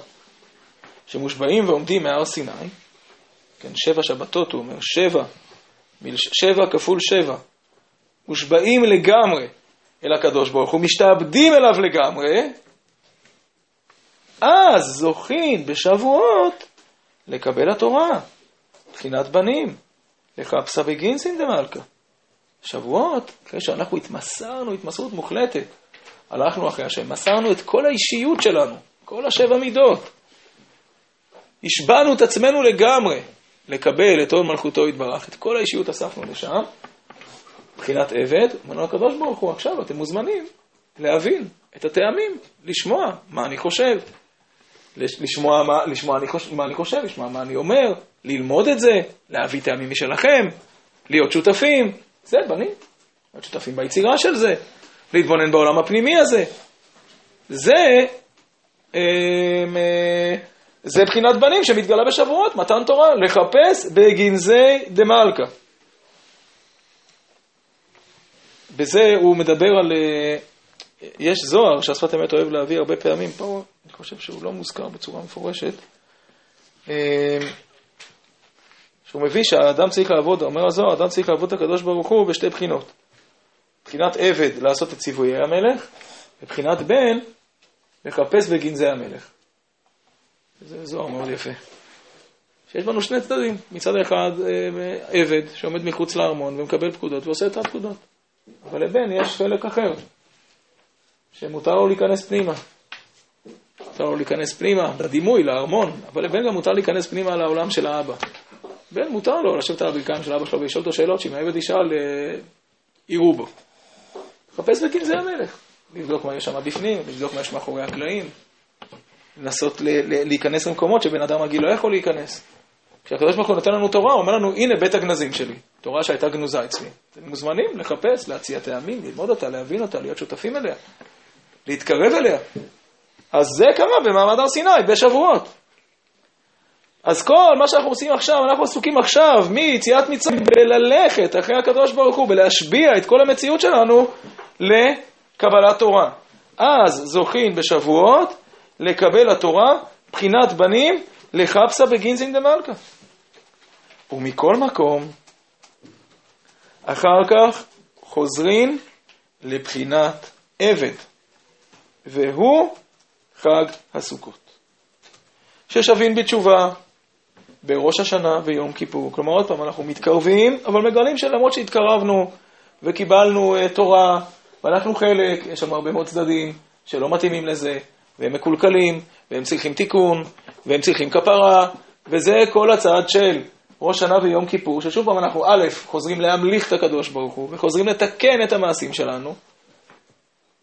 שמושבעים ועומדים מהר סיני, כן, שבע שבתות, הוא אומר, שבע, שבע כפול שבע, מושבעים לגמרי אל הקדוש ברוך הוא, משתעבדים אליו לגמרי, אז זוכים בשבועות לקבל התורה, מבחינת בנים, לחפשה בגינסין דמלכה. שבועות, אחרי שאנחנו התמסרנו התמסרות מוחלטת, הלכנו אחרי השם, מסרנו את כל האישיות שלנו, כל השבע מידות. השבענו את עצמנו לגמרי לקבל את עול מלכותו יתברך, את כל האישיות אספנו לשם, מבחינת עבד, אמרנו לקדוש ברוך הוא, עכשיו אתם מוזמנים להבין את הטעמים, לשמוע מה אני חושב, לשמוע, מה, לשמוע אני חושב, מה אני חושב, לשמוע מה אני אומר, ללמוד את זה, להביא טעמים משלכם, להיות שותפים, זה בנים, להיות שותפים ביצירה של זה, להתבונן בעולם הפנימי הזה. זה אמ, אה, זה בחינת בנים שמתגלה בשבועות, מתן תורה, לחפש בגנזי דמלכה. בזה הוא מדבר על... אה, יש זוהר שהשפת אמת אוהב להביא הרבה פעמים, פה אני חושב שהוא לא מוזכר בצורה מפורשת. אמ, שהוא מביא שהאדם צריך לעבוד, אומר הזוהר, האדם צריך לעבוד את הקדוש ברוך הוא בשתי בחינות. בחינת עבד, לעשות את ציוויי המלך, ובחינת בן, לחפש בגנזי המלך. זה זוהר מאוד יפה. שיש בנו שני צדדים. מצד אחד אה, עבד שעומד מחוץ לארמון ומקבל פקודות ועושה את הפקודות. אבל לבן יש חלק אחר, שמותר לו להיכנס פנימה. מותר לו להיכנס פנימה, לדימוי, לארמון, אבל לבן גם מותר להיכנס פנימה לעולם של האבא. בן מותר לו לשבת על הברכיים של אבא שלו ולשאול אותו שאלות שאם העבד ישאל, אה, יראו בו. חפש בגנזי המלך. לבדוק מה יש שם בפנים, לבדוק מה יש מאחורי הקלעים, לנסות להיכנס למקומות שבן אדם רגיל לא יכול להיכנס. כשהקדוש ברוך הוא נותן לנו תורה, הוא אומר לנו, הנה בית הגנזים שלי, תורה שהייתה גנוזה אצלי. אתם מוזמנים לחפש, להציע טעמים, ללמוד אותה, להבין אותה, להיות שותפים אליה, להתקרב אליה. אז זה קרה במעמד הר סיני, בשבועות. אז כל מה שאנחנו עושים עכשיו, אנחנו עסוקים עכשיו מיציאת מצרים בללכת אחרי הקדוש ברוך הוא, בלהשביע את כל המציאות שלנו לקבלת תורה. אז זוכים בשבועות לקבל התורה בחינת בנים לחפסה בגינזינג דמלכה. ומכל מקום, אחר כך חוזרים לבחינת עבד, והוא חג הסוכות. ששווים בתשובה בראש השנה ויום כיפור. כלומר, עוד פעם, אנחנו מתקרבים, אבל מגלים שלמרות שהתקרבנו וקיבלנו uh, תורה, ואנחנו חלק, יש שם הרבה מאוד צדדים שלא מתאימים לזה, והם מקולקלים, והם צריכים תיקון, והם צריכים כפרה, וזה כל הצעד של ראש שנה ויום כיפור, ששוב פעם אנחנו א', חוזרים להמליך את הקדוש ברוך הוא, וחוזרים לתקן את המעשים שלנו,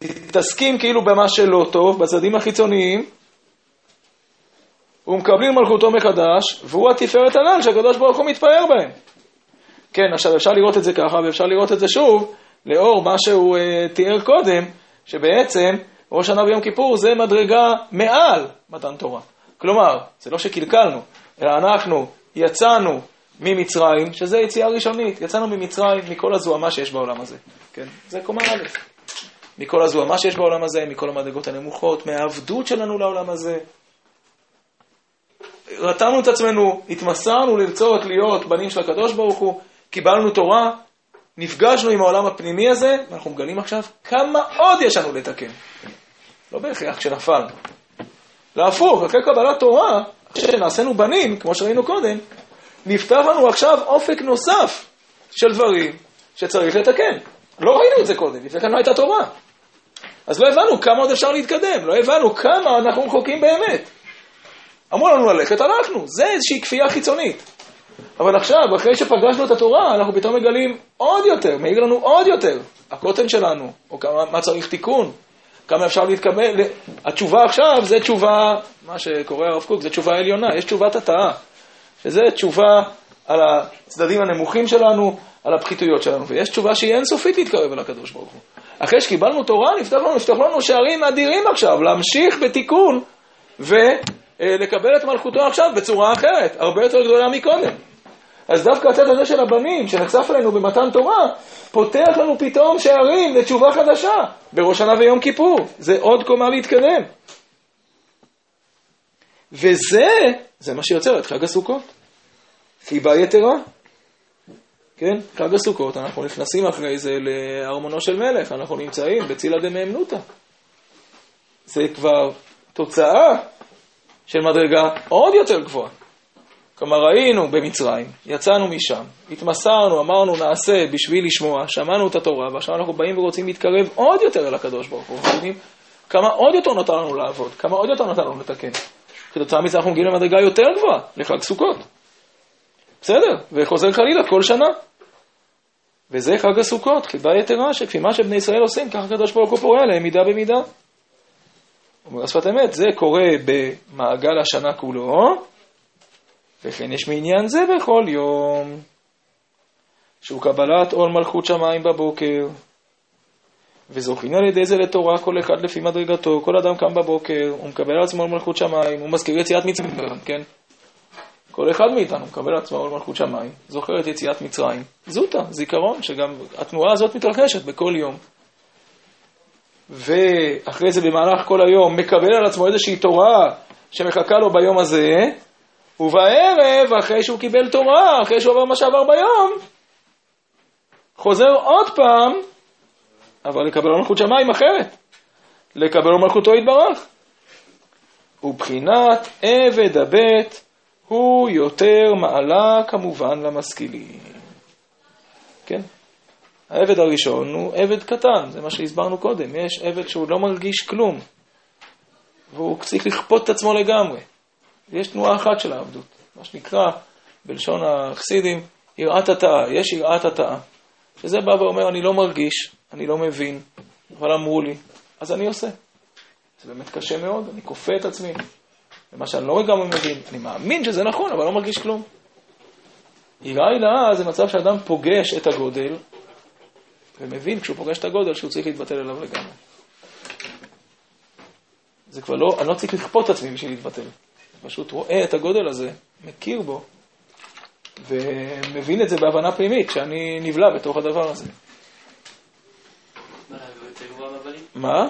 מתעסקים כאילו במה שלא טוב, בצדדים החיצוניים, ומקבלים מלכותו מחדש, והוא התפארת הנ"ל שהקדוש ברוך הוא מתפאר בהם. כן, עכשיו אפשר לראות את זה ככה, ואפשר לראות את זה שוב, לאור מה שהוא uh, תיאר קודם, שבעצם ראש שנה ויום כיפור זה מדרגה מעל מתן תורה. כלומר, זה לא שקלקלנו, אלא אנחנו יצאנו ממצרים, שזה יציאה ראשונית, יצאנו ממצרים מכל הזוהמה שיש בעולם הזה. כן, זה קומה א'. מכל הזוהמה שיש בעולם הזה, מכל המדרגות הנמוכות, מהעבדות שלנו לעולם הזה. רתמנו את עצמנו, התמסרנו לרצות להיות בנים של הקדוש ברוך הוא, קיבלנו תורה, נפגשנו עם העולם הפנימי הזה, ואנחנו מגלים עכשיו כמה עוד יש לנו לתקן. לא בהכרח כשנפל. להפוך, אחרי קבלת תורה, שנעשינו בנים, כמו שראינו קודם, נפתח לנו עכשיו אופק נוסף של דברים שצריך לתקן. לא ראינו את זה קודם, לפני כן לא הייתה תורה. אז לא הבנו כמה עוד אפשר להתקדם, לא הבנו כמה אנחנו רחוקים באמת. אמרו לנו ללכת, הלכנו, זה איזושהי כפייה חיצונית. אבל עכשיו, אחרי שפגשנו את התורה, אנחנו פתאום מגלים עוד יותר, מעיר לנו עוד יותר, הקוטן שלנו, או כמה, מה צריך תיקון, כמה אפשר להתקבל. התשובה עכשיו זה תשובה, מה שקורא הרב קוק, זה תשובה עליונה, יש תשובת התאה, שזה תשובה על הצדדים הנמוכים שלנו, על הפחיתויות שלנו, ויש תשובה שהיא אינסופית להתקרב אל הקדוש ברוך הוא. אחרי שקיבלנו תורה, נפתח לנו, נפתח לנו שערים אדירים עכשיו, להמשיך בתיקון ולקבל את מלכותו עכשיו בצורה אחרת, הרבה יותר גדולה מקודם. אז דווקא הצד הזה של הבנים, שנחשף אלינו במתן תורה, פותח לנו פתאום שערים לתשובה חדשה, בראש שנה ויום כיפור. זה עוד קומה להתקדם. וזה, זה מה שיוצר את חג הסוכות. חיבה יתרה. כן, חג הסוכות, אנחנו נכנסים אחרי זה לארמונו של מלך, אנחנו נמצאים בצילה דמאמנותא. זה כבר תוצאה של מדרגה עוד יותר גבוהה. כלומר, היינו במצרים, יצאנו משם, התמסרנו, אמרנו נעשה בשביל לשמוע, שמענו את התורה, ועכשיו אנחנו באים ורוצים להתקרב עוד יותר אל הקדוש ברוך הוא. כמה עוד יותר נותר לנו לעבוד, כמה עוד יותר נותר לנו לתקן. כתוצאה מזה אנחנו מגיעים למדרגה יותר גבוהה, לחג סוכות. בסדר, וחוזר חלילה כל שנה. וזה חג הסוכות, חיבה יתרה, שכפי מה שבני ישראל עושים, ככה הקדוש ברוך הוא פורע להם מידה במידה. אומר השפת אמת, זה קורה במעגל השנה כולו, וכן יש מעניין זה בכל יום, שהוא קבלת עול מלכות שמיים בבוקר, וזוכין על ידי זה לתורה כל אחד לפי מדרגתו, כל אדם קם בבוקר, הוא מקבל על עצמו מלכות שמיים, הוא מזכיר יציאת מצרים, כן? כל אחד מאיתנו מקבל על עצמו מלכות שמיים, זוכר את יציאת מצרים, זוטה, זיכרון, שגם התנועה הזאת מתרחשת בכל יום. ואחרי זה במהלך כל היום מקבל על עצמו איזושהי תורה שמחכה לו ביום הזה, ובערב, אחרי שהוא קיבל תורה, אחרי שהוא עבר מה שעבר ביום, חוזר עוד פעם, אבל לקבל מלכות שמיים אחרת, לקבל מלכותו יתברך. ובחינת עבד הבית הוא יותר מעלה כמובן למשכילים. כן? העבד הראשון הוא עבד קטן, זה מה שהסברנו קודם. יש עבד שהוא לא מרגיש כלום, והוא צריך לכפות את עצמו לגמרי. יש תנועה אחת של העבדות, מה שנקרא בלשון החסידים יראת התאה, יש יראת התאה. שזה בא ואומר, אני לא מרגיש, אני לא מבין, אבל אמרו לי, אז אני עושה. זה באמת קשה מאוד, אני כופה את עצמי. ומה שאני לא לגמרי מבין, אני מאמין שזה נכון, אבל לא מרגיש כלום. יראה הילאה זה מצב שאדם פוגש את הגודל, ומבין כשהוא פוגש את הגודל שהוא צריך להתבטל אליו לגמרי. זה כבר לא, אני לא צריך לכפות את עצמי בשביל להתבטל. פשוט רואה את הגודל הזה, מכיר בו, ומבין את זה בהבנה פנימית, שאני נבלע בתוך הדבר הזה. מה?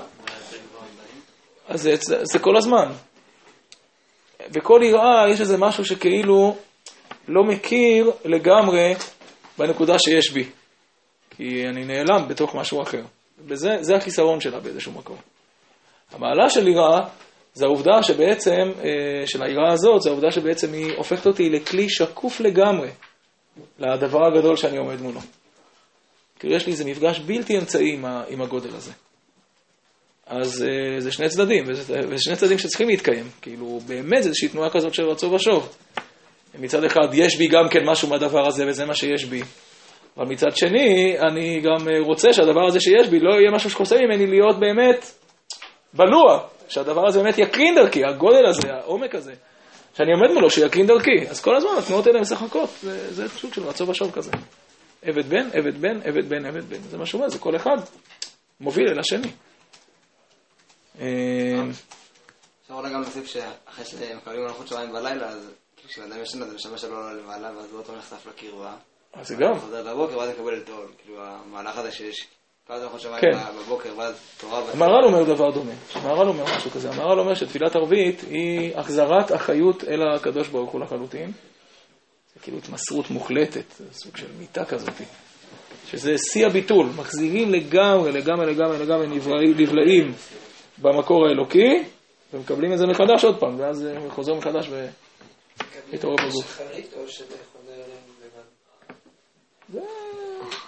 אז זה, זה, זה כל הזמן. בכל יראה יש איזה משהו שכאילו לא מכיר לגמרי בנקודה שיש בי. כי אני נעלם בתוך משהו אחר. וזה החיסרון שלה באיזשהו מקום. המעלה של יראה זה העובדה שבעצם, אה, של היראה הזאת, זה העובדה שבעצם היא הופכת אותי לכלי שקוף לגמרי לדבר הגדול שאני עומד מולו. כאילו יש לי איזה מפגש בלתי אמצעי עם הגודל הזה. אז uh, זה שני צדדים, וזה, וזה שני צדדים שצריכים להתקיים. כאילו, באמת זה איזושהי תנועה כזאת של רצו ושוב. מצד אחד, יש בי גם כן משהו מהדבר הזה, וזה מה שיש בי. אבל מצד שני, אני גם אה, רוצה שהדבר הזה שיש בי לא יהיה משהו שחוסם ממני להיות באמת בלוע. שהדבר הזה באמת יקרין דרכי, הגודל הזה, העומק הזה, שאני עומד מולו, שיקרין דרכי. אז כל הזמן התנועות האלה משחקות, זה, זה סוג של רצו ושוב כזה. עבד בן, עבד בן, עבד בן, עבד בן. זה מה שהוא אומר, זה כל אחד מוביל אל השני. אה, אפשר אולי גם להוסיף שאחרי שמקבלים מלאכות שמיים בלילה, אז כשאדם ישן אז משמש שלו לא למעלה, ואז הוא אותו נחשף לקרבה. אז גם. חוזר בבוקר, ואז מקבל את עול. כאילו, המהלך הזה שיש כמה מלאכות שמיים כן. בבוקר, ואז תורה... המהר"ל אומר דבר דומה. המהר"ל אומר משהו כזה. המהר"ל אומר שתפילת ערבית היא החזרת החיות אל הקדוש ברוך הוא לחלוטין. זה כאילו התמסרות מוחלטת, סוג של מיטה כזאת. שזה שיא הביטול, מחזירים לגמרי, לגמרי, לגמרי, לגמרי נבלעים במקור האלוקי, ומקבלים את זה מחדש עוד פעם, ואז חוזר מחדש והתעורר בגוף. זה...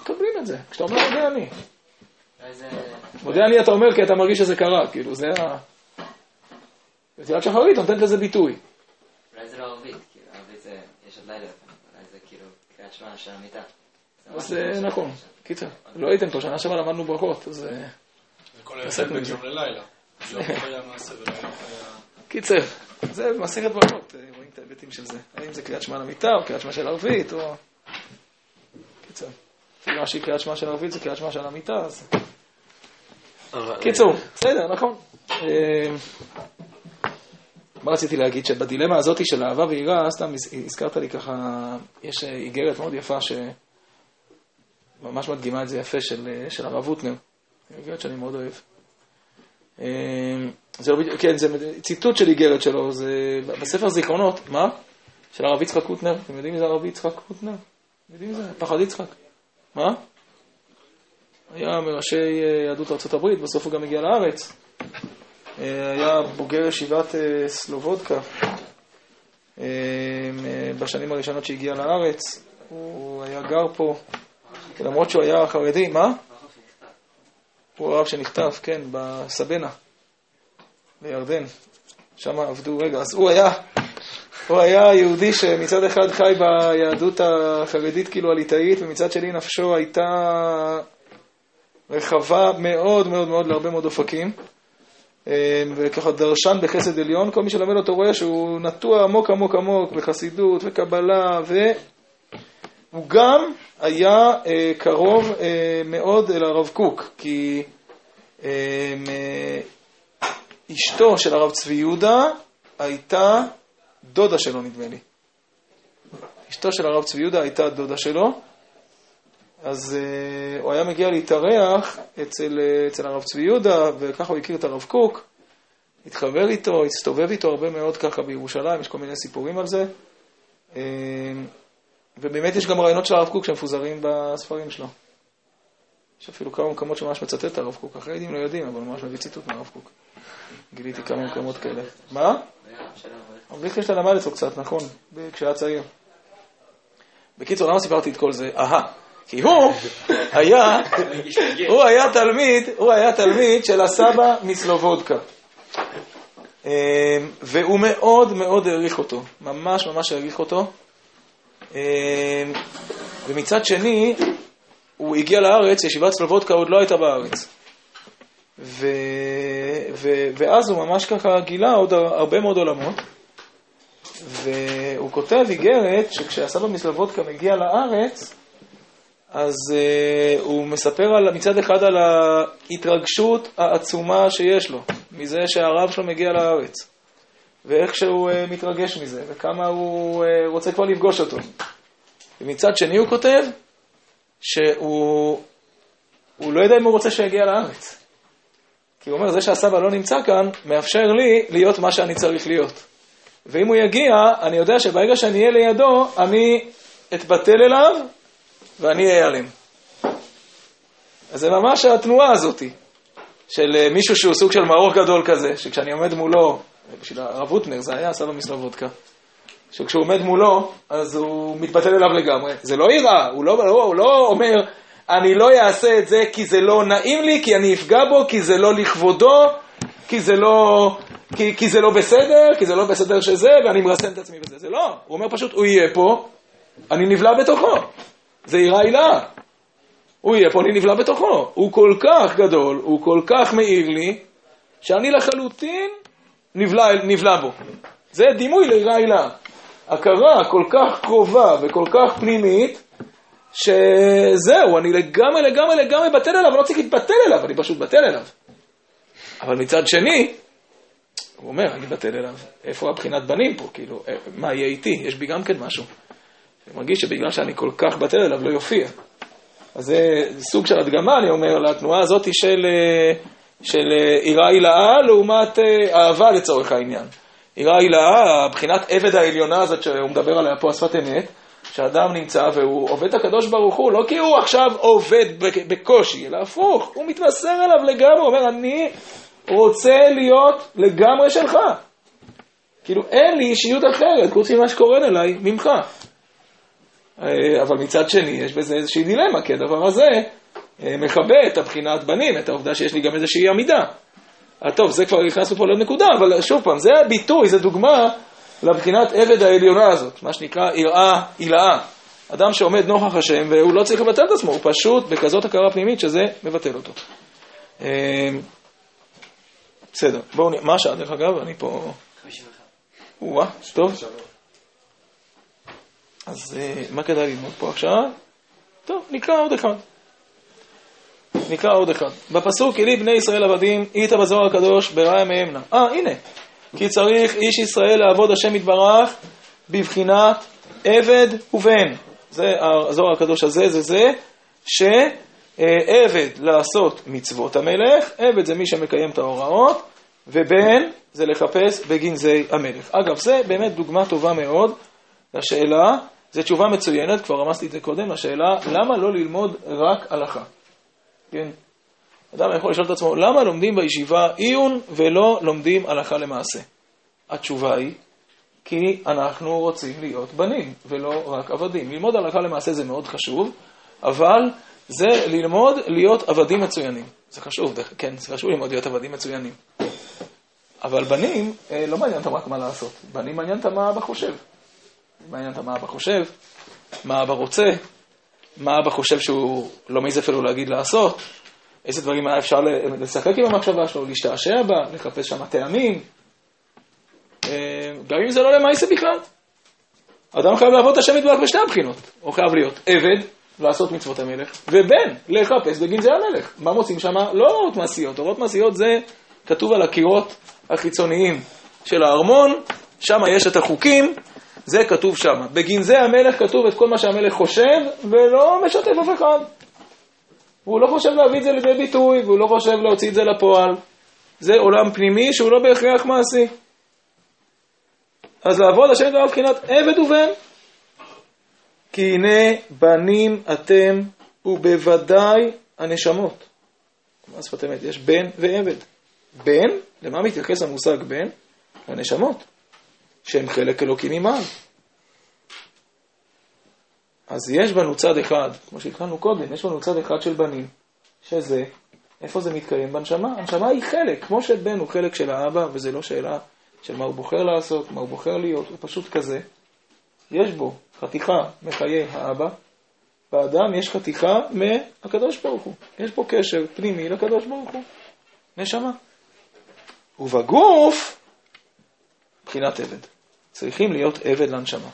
מקבלים את זה, כשאתה אומר מודה אני. מודה אני אתה אומר כי אתה מרגיש שזה קרה, כאילו זה ה... בתפילת שחרית נותנת לזה ביטוי. אולי זה לא ערבית, כאילו ערבית זה, יש עוד לילה, אולי זה כאילו קריאת שמע של המיטה. זה נכון, קיצר, לא הייתם פה, שנה שעברה למדנו ברכות, אז... כל ההבדל בין יום ללילה. קיצר, זה מסכת ברכות, רואים את ההיבטים של זה. האם זה קריאת שמע למיטה, או קריאת שמע של ערבית, או... קיצר. אפילו מה שהיא קריאת שמע של ערבית זה קריאת שמע של המיטה, אז... קיצור, בסדר, נכון. מה רציתי להגיד? שבדילמה הזאת של אהבה ויראה, סתם הזכרת לי ככה, יש איגרת מאוד יפה שממש מדגימה את זה יפה של הרב הוטנר. איגרת שאני מאוד אוהב. זה לא בדיוק, כן, זה ציטוט של איגרת שלו, זה בספר זיכרונות, מה? של הרב יצחק קוטנר, אתם יודעים מי זה הרב יצחק קוטנר? יודעים מי זה? פחד יצחק. מה? היה מראשי יהדות ארצות הברית, בסוף הוא גם הגיע לארץ. היה בוגר ישיבת סלובודקה בשנים הראשונות שהגיע לארץ. הוא היה גר פה, למרות שהוא היה חרדי, מה? הוא הרב שנחטף, כן, בסבנה, בירדן. שם עבדו, רגע, אז הוא היה, הוא היה יהודי שמצד אחד חי ביהדות החרדית כאילו הליטאית, ומצד שני נפשו הייתה רחבה מאוד מאוד מאוד להרבה מאוד אופקים. וככה דרשן בחסד עליון, כל מי שלומד אותו רואה שהוא נטוע עמוק עמוק עמוק בחסידות וקבלה, והוא גם היה אה, קרוב אה, מאוד אל הרב קוק, כי אה, אשתו של הרב צבי יהודה הייתה דודה שלו, נדמה לי. אשתו של הרב צבי יהודה הייתה דודה שלו, אז uh, הוא היה מגיע להתארח אצל, אצל הרב צבי יהודה, וככה הוא הכיר את הרב קוק, התחבר איתו, הסתובב איתו הרבה מאוד ככה בירושלים, יש כל מיני סיפורים על זה. Uh, ובאמת יש גם רעיונות של הרב קוק שמפוזרים בספרים שלו. יש אפילו כמה מקומות שממש מצטט את הרב קוק, החרדים לא יודעים, אבל ממש מביא ציטוט מהרב קוק. גיליתי כמה מקומות כאלה. מה? הרב ליכטנשטיין למד אצלו קצת, נכון, כשהיה צעיר. בקיצור, למה סיפרתי את כל זה? אהה, כי הוא היה, הוא היה תלמיד, הוא היה תלמיד של הסבא מסלובודקה. והוא מאוד מאוד העריך אותו, ממש ממש העריך אותו. ומצד שני, הוא הגיע לארץ, ישיבת סלובודקה עוד לא הייתה בארץ. ו... ו... ואז הוא ממש ככה גילה עוד הרבה מאוד עולמות. והוא כותב איגרת שכשהסבא מסלובודקה מגיע לארץ, אז uh, הוא מספר על, מצד אחד על ההתרגשות העצומה שיש לו, מזה שהרב שלו מגיע לארץ, ואיך שהוא uh, מתרגש מזה, וכמה הוא uh, רוצה כבר לפגוש אותו. ומצד שני הוא כותב שהוא לא יודע אם הוא רוצה שיגיע לארץ. כי הוא אומר, זה שהסבא לא נמצא כאן, מאפשר לי להיות מה שאני צריך להיות. ואם הוא יגיע, אני יודע שברגע שאני אהיה לידו, אני אתבטל אליו ואני אעלם. אז זה ממש התנועה הזאתי, של אה, מישהו שהוא סוג של מאור גדול כזה, שכשאני עומד מולו, בשביל הרב הוטנר, זה היה סבא מסלובודקה, שכשהוא עומד מולו, אז הוא מתבטל אליו לגמרי. זה לא יראה, הוא לא, לא, הוא לא אומר, אני לא אעשה את זה כי זה לא נעים לי, כי אני אפגע בו, כי זה לא לכבודו, כי זה לא, כי, כי זה לא בסדר, כי זה לא בסדר שזה, ואני מרסן את עצמי בזה. זה לא, הוא אומר פשוט, הוא יהיה פה, אני נבלע בתוכו. זה יראה הילה. הוא יהיה פה, אני נבלע בתוכו. הוא כל כך גדול, הוא כל כך מאיר לי, שאני לחלוטין נבלע, נבלע בו. זה דימוי ליראה הילה. הכרה כל כך קרובה וכל כך פנימית, שזהו, אני לגמרי, לגמרי, לגמרי בטל אליו, אני לא צריך להתבטל אליו, אני פשוט בטל אליו. אבל מצד שני, הוא אומר, אני בטל אליו. איפה הבחינת בנים פה? כאילו, אה, מה יהיה איתי? יש בי גם כן משהו. אני מרגיש שבגלל שאני כל כך בטל אליו, לא יופיע. אז זה סוג של הדגמה, אני אומר, לתנועה הזאת של, אה, של אה, יראה הילאה לעומת אהבה לצורך העניין. יראה הילאה, הבחינת עבד העליונה הזאת שהוא מדבר עליה פה, השפת אמת, שאדם נמצא והוא עובד את הקדוש ברוך הוא, לא כי הוא עכשיו עובד בקושי, אלא הפוך, הוא מתמסר אליו לגמרי, אומר, אני רוצה להיות לגמרי שלך. כאילו, אין לי אישיות אחרת, חוץ ממה שקורן אליי ממך. אה, אבל מצד שני, יש בזה איזושהי דילמה, כי הדבר הזה אה, מכבה את הבחינת בנים, את העובדה שיש לי גם איזושהי עמידה. אה, טוב, זה כבר נכנסנו פה לנקודה, אבל שוב פעם, זה הביטוי, זה דוגמה לבחינת עבד העליונה הזאת, מה שנקרא יראה הילאה. אדם שעומד נוכח השם והוא לא צריך לבטל את עצמו, הוא פשוט בכזאת הכרה פנימית שזה מבטל אותו. בסדר, בואו, מה השעה דרך אגב? אני פה... 51. או טוב. אז אה, מה כדאי ללמוד פה עכשיו? טוב, נקרא עוד אחד. נקרא עוד אחד. בפסוק, אלי בני ישראל עבדים, איתה בזוהר הקדוש, ברעיה מהמנה. אה, הנה. כי צריך איש ישראל לעבוד השם יתברך בבחינת עבד ובן. זה הזוהר הקדוש הזה, זה זה, ש... אה, לעשות מצוות המלך, עבד זה מי שמקיים את ההוראות, ובן זה לחפש בגנזי המלך. אגב, זה באמת דוגמה טובה מאוד לשאלה, זו תשובה מצוינת, כבר רמזתי את זה קודם, לשאלה למה לא ללמוד רק הלכה. כן? אדם יכול לשאול את עצמו, למה לומדים בישיבה עיון ולא לומדים הלכה למעשה? התשובה היא, כי אנחנו רוצים להיות בנים ולא רק עבדים. ללמוד הלכה למעשה זה מאוד חשוב, אבל זה ללמוד להיות עבדים מצוינים. זה חשוב, כן, זה חשוב ללמוד להיות עבדים מצוינים. אבל בנים, אה, לא מעניין אותם רק מה לעשות. בנים מעניין אותם מה אבא חושב. מעניין אותם מה אבא חושב, מה אבא רוצה, מה אבא חושב שהוא לא מעז אפילו להגיד לעשות, איזה דברים היה אפשר לשחק עם המחשבה שלו, להשתעשע בה, לחפש שם טעמים. אה, גם אם זה לא למעשה בכלל. אדם חייב לעבוד את השם יתברך בשתי הבחינות. הוא חייב להיות עבד לעשות מצוות המלך, ובן, לחפש בגנזי המלך. מה מוצאים שם? לא הוראות מעשיות. הוראות מעשיות זה כתוב על הקירות החיצוניים של הארמון, שם יש את החוקים, זה כתוב שם. בגנזי המלך כתוב את כל מה שהמלך חושב, ולא משתף אף אחד. הוא לא חושב להביא את זה לידי ביטוי, והוא לא חושב להוציא את זה לפועל. זה עולם פנימי שהוא לא בהכרח מעשי. אז לעבוד השם יתברך מבחינת עבד ובן. כי הנה בנים אתם ובוודאי הנשמות. מה שפת אמת? יש בן ועבד. בן, למה מתייחס המושג בן? לנשמות, שהם חלק אלוקי ממעל. אז יש בנו צד אחד, כמו שהתחלנו קודם, יש בנו צד אחד של בנים, שזה, איפה זה מתקיים? בנשמה. הנשמה היא חלק, כמו שבן הוא חלק של האבא, וזה לא שאלה של מה הוא בוחר לעשות, מה הוא בוחר להיות, הוא פשוט כזה. יש בו חתיכה מחיי האבא, באדם יש חתיכה מהקדוש ברוך הוא. יש פה קשר פנימי לקדוש ברוך הוא. נשמה. ובגוף, מבחינת עבד. צריכים להיות עבד לנשמה.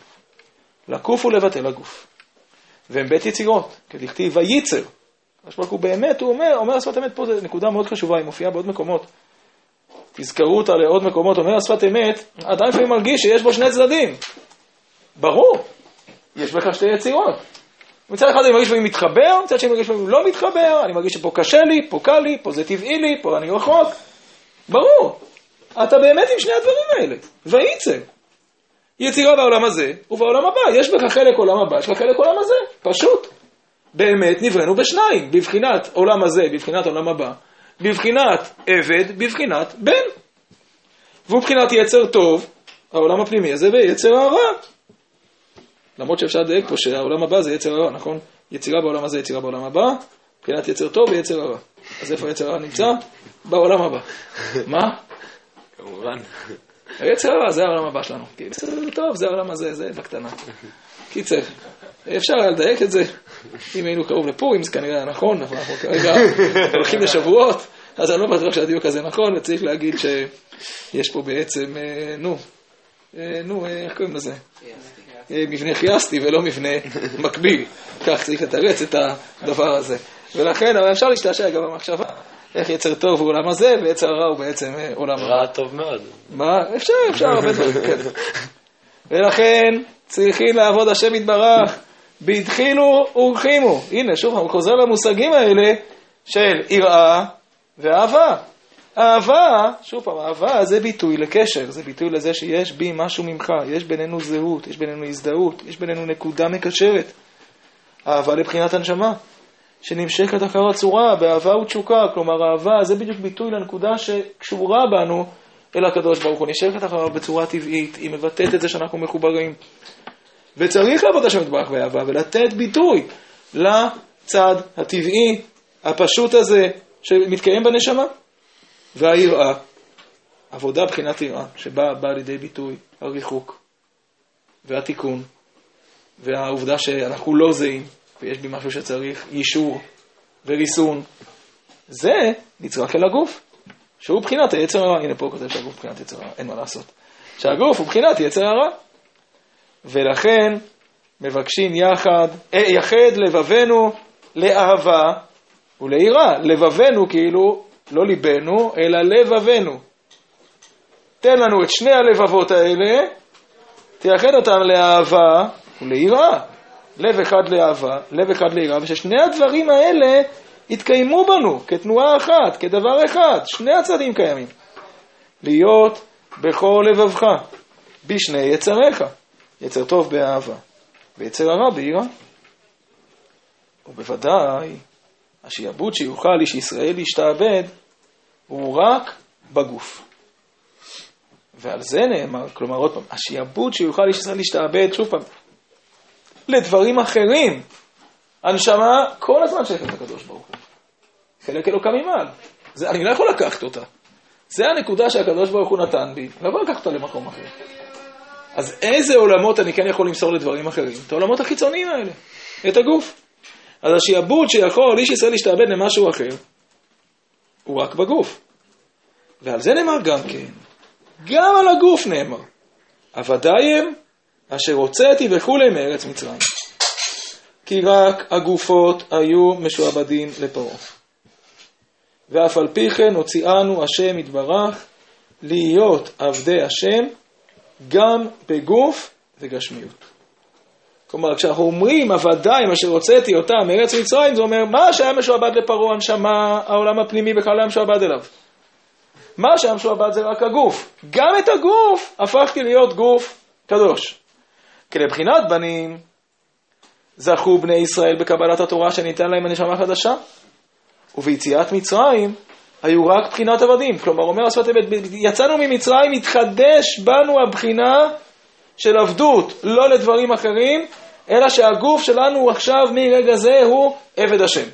לקוף ולבטל הגוף. והם בית יצירות, כדכתיב וייצר. הקדוש ברוך הוא באמת, הוא אומר, אומר השפת אמת, פה זו נקודה מאוד חשובה, היא מופיעה בעוד מקומות. תזכרו אותה לעוד מקומות, אומר השפת אמת, אדם לפעמים מרגיש שיש בו שני צדדים. ברור, יש בך שתי יצירות. מצד אחד אני מרגיש שאני מתחבר, מצד שני אני מרגיש שאני לא מתחבר, אני מרגיש שפה קשה לי, פה קל לי, פה זה טבעי לי, פה אני רחוק. ברור, אתה באמת עם שני הדברים האלה, וייצר. יצירה בעולם הזה ובעולם הבא. יש בך חלק עולם הבא, יש לך חלק עולם הזה, פשוט. באמת נבראנו בשניים, בבחינת עולם הזה, בבחינת עולם הבא, בבחינת עבד, בבחינת בן. והוא יצר טוב, העולם הפנימי הזה, ויצר הרע. למרות שאפשר לדייק פה שהעולם הבא זה יצר הרע, נכון? יצירה בעולם הזה, יצירה בעולם הבא, מבחינת יצר טוב ויצר הרע. אז איפה יצר הרע נמצא? בעולם הבא. מה? כמובן. <laughs> היצר הרע זה העולם הבא שלנו. טוב, זה העולם הזה, זה בקטנה. קיצר, אפשר היה לדייק את זה. אם היינו קרוב לפורים זה כנראה היה נכון, אבל אנחנו כרגע <laughs> הולכים לשבועות, אז אני לא בטוח שהדיוק הזה נכון, וצריך להגיד שיש פה בעצם, אה, נו, אה, נו, אה, איך קוראים לזה? אה, מבנה חייסטי ולא מבנה מקביל. כך צריך לתרץ את הדבר הזה. ולכן, אבל אפשר להשתעשע גם במחשבה. איך יצר טוב הוא עולם הזה, ויצר הרע הוא בעצם אה, עולם הרע. רע טוב מאוד. מה? אפשר, אפשר, הרבה דברים, כן. ולכן צריכים לעבוד השם יתברך, בהתחילו ורחימו. הנה, שוב, הוא חוזר למושגים האלה של יראה ואהבה. אהבה, שוב פעם, אהבה זה ביטוי לקשר, זה ביטוי לזה שיש בי משהו ממך, יש בינינו זהות, יש בינינו הזדהות, יש בינינו נקודה מקשרת. אהבה לבחינת הנשמה, שנמשכת אחר הצורה, באהבה ותשוקה, כלומר אהבה זה בדיוק ביטוי לנקודה שקשורה בנו אל הקדוש ברוך הוא, נשארת אחריו בצורה טבעית, היא מבטאת את זה שאנחנו מחוברים. וצריך לעבוד השם יתברך באהבה ולתת ביטוי לצד הטבעי, הפשוט הזה, שמתקיים בנשמה. והיראה, עבודה בחינת יראה, שבאה בא לידי ביטוי הריחוק והתיקון והעובדה שאנחנו לא זהים ויש בי משהו שצריך יישור וריסון, זה נצרך אל הגוף, שהוא בחינת היצר הרע. הנה פה כותב שהגוף בחינת יצר הרע, אין מה לעשות. שהגוף הוא בחינת יצר הרע. ולכן מבקשים יחד, אה, יחד לבבנו לאהבה וליראה. לבבנו כאילו לא ליבנו, אלא לבבנו. תן לנו את שני הלבבות האלה, תייחד אותם לאהבה וליראה. לב אחד לאהבה, לב אחד ליראה, וששני הדברים האלה יתקיימו בנו כתנועה אחת, כדבר אחד, שני הצדדים קיימים. להיות בכל לבבך, בשני יצריך, יצר טוב באהבה, ויצר הרע ביראה. ובוודאי השעבוד שיוכל איש ישראל להשתעבד הוא רק בגוף. ועל זה נאמר, כלומר עוד פעם, השעבוד שיוכל איש ישראל להשתעבד, שוב פעם, לדברים אחרים. הנשמה כל הזמן שייכת לקדוש ברוך הוא. חלק אלוקה ממעל. זה, אני לא יכול לקחת אותה. זה הנקודה שהקדוש ברוך הוא נתן בי, לא יכול לקחת אותה למקום אחר. אז איזה עולמות אני כן יכול למסור לדברים אחרים? את העולמות החיצוניים האלה, את הגוף. אז השעבוד שיכול איש ישראל להשתעבד למשהו אחר, הוא רק בגוף. ועל זה נאמר גם כן, גם על הגוף נאמר, עבדי הם אשר הוצאתי וכולי מארץ מצרים. כי רק הגופות היו משועבדים לפרעה. ואף על פי כן הוציאנו השם יתברך להיות עבדי השם גם בגוף וגשמיות. כלומר, כשאנחנו אומרים עבדיים אשר הוצאתי אותם מארץ מצרים, זה אומר מה שהיה משועבד לפרעה, הנשמה, העולם הפנימי בכלל היה משועבד אליו. מה שהיה משועבד זה רק הגוף. גם את הגוף הפכתי להיות גוף קדוש. כי לבחינת בנים זכו בני ישראל בקבלת התורה שניתן להם הנשמה חדשה, וביציאת מצרים היו רק בחינת עבדים. כלומר, אומר השפת אמת, יצאנו ממצרים, התחדש בנו הבחינה של עבדות, לא לדברים אחרים, אלא שהגוף שלנו עכשיו מרגע זה הוא עבד השם.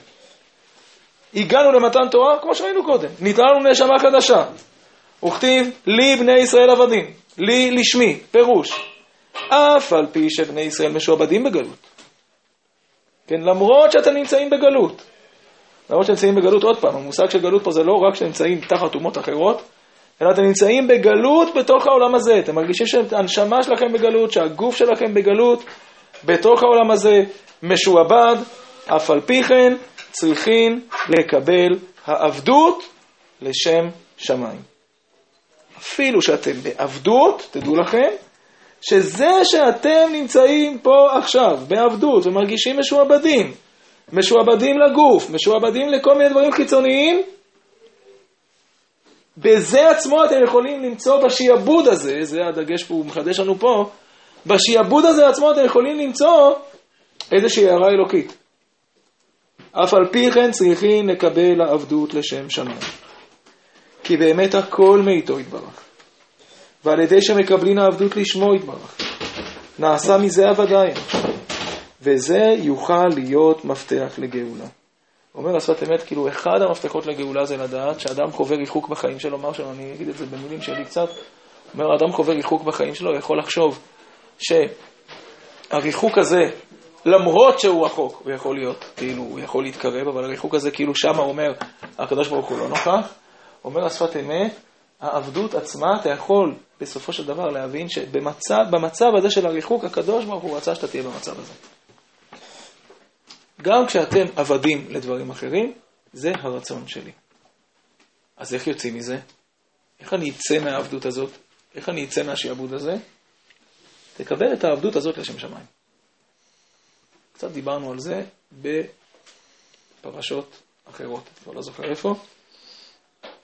הגענו למתן תורה, כמו שראינו קודם, ניתנה לנו נשמה חדשה. וכתיב, לי בני ישראל עבדים, לי לשמי, פירוש. אף על פי שבני ישראל משועבדים בגלות. כן, למרות שאתם נמצאים בגלות. למרות שאתם נמצאים בגלות, עוד פעם, המושג של גלות פה זה לא רק שאתם נמצאים תחת אומות אחרות, אלא אתם נמצאים בגלות בתוך העולם הזה. אתם מרגישים שהנשמה שלכם בגלות, שהגוף שלכם בגלות, בתוך העולם הזה, משועבד, אף על פי כן צריכים לקבל העבדות לשם שמיים. אפילו שאתם בעבדות, תדעו לכם, שזה שאתם נמצאים פה עכשיו בעבדות ומרגישים משועבדים, משועבדים לגוף, משועבדים לכל מיני דברים חיצוניים, בזה עצמו אתם יכולים למצוא בשעבוד הזה, זה הדגש פה, הוא מחדש לנו פה, בשיעבוד הזה עצמו אתם יכולים למצוא איזושהי הערה אלוקית. אף על פי כן צריכים לקבל העבדות לשם שמיים. כי באמת הכל מאיתו יתברך. ועל ידי שמקבלין העבדות לשמו יתברך. נעשה מזה הוודאי. וזה יוכל להיות מפתח לגאולה. אומר השפת אמת, כאילו אחד המפתחות לגאולה זה לדעת שאדם חווה ריחוק בחיים שלו, אמר שלו, אני אגיד את זה במילים שלי קצת, אומר, אדם חווה ריחוק בחיים שלו, יכול לחשוב שהריחוק הזה, למרות שהוא רחוק, הוא יכול להיות, כאילו, הוא יכול להתקרב, אבל הריחוק הזה, כאילו שמה אומר, הקדוש ברוך הוא לא נוכח, אומר השפת אמת, העבדות עצמה, אתה יכול בסופו של דבר להבין שבמצב הזה של הריחוק, הקדוש ברוך הוא רצה שאתה תהיה במצב הזה. גם כשאתם עבדים לדברים אחרים, זה הרצון שלי. אז איך יוצאים מזה? איך אני אצא מהעבדות הזאת? איך אני אצא מהשעבוד הזה? תקבל את העבדות הזאת לשם שמיים. קצת דיברנו על זה בפרשות אחרות, כבר לא זוכר איפה,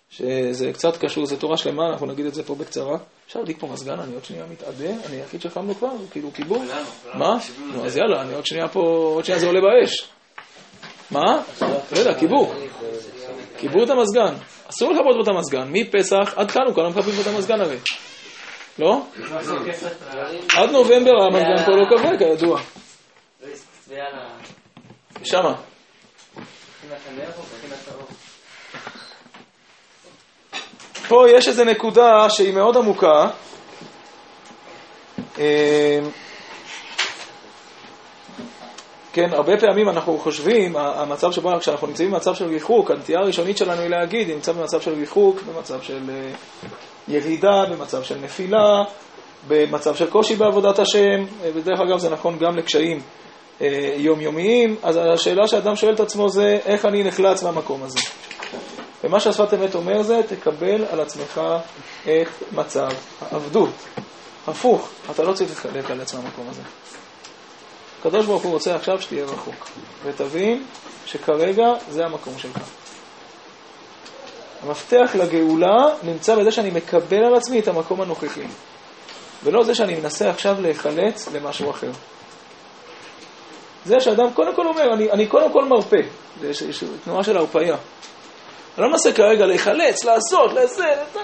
שזה קצת קשור, זה תורה שלמה, אנחנו נגיד את זה פה בקצרה. אפשר להדליק פה מזגן, אני עוד שנייה מתאדה, אני היחיד שחם לו כבר, כאילו כיבור. מה? נו, אז יאללה, אני עוד שנייה פה, עוד שנייה זה עולה באש. מה? לא יודע, כיבור. כיבור את המזגן. אסור לכבות פה את המזגן. מפסח עד חנוכה לא מכבים פה את המזגן הרי. לא? עד נובמבר המזגן פה לא כבה, כידוע. שמה. פה יש איזו נקודה שהיא מאוד עמוקה. אה, כן, הרבה פעמים אנחנו חושבים, המצב שבו, כשאנחנו נמצאים במצב של ריחוק, הנטייה הראשונית שלנו היא להגיד, נמצא במצב של ריחוק, במצב של אה, ירידה, במצב של נפילה, במצב של קושי בעבודת השם, אה, ודרך אגב זה נכון גם לקשיים יומיומיים, אז השאלה שאדם שואל את עצמו זה, איך אני נחלץ מהמקום הזה? ומה שהשפת אמת אומר זה, תקבל על עצמך את מצב העבדות. הפוך, אתה לא צריך להיכנס מהמקום הזה. הקדוש ברוך הוא רוצה עכשיו שתהיה רחוק, ותבין שכרגע זה המקום שלך. המפתח לגאולה נמצא בזה שאני מקבל על עצמי את המקום הנוכחי, ולא זה שאני מנסה עכשיו להיחלץ למשהו אחר. זה שאדם קודם כל אומר, אני, אני קודם כל מרפא, יש תנועה של הרפאיה. אני לא מנסה כרגע להיחלץ, לעשות, לזה, לזה.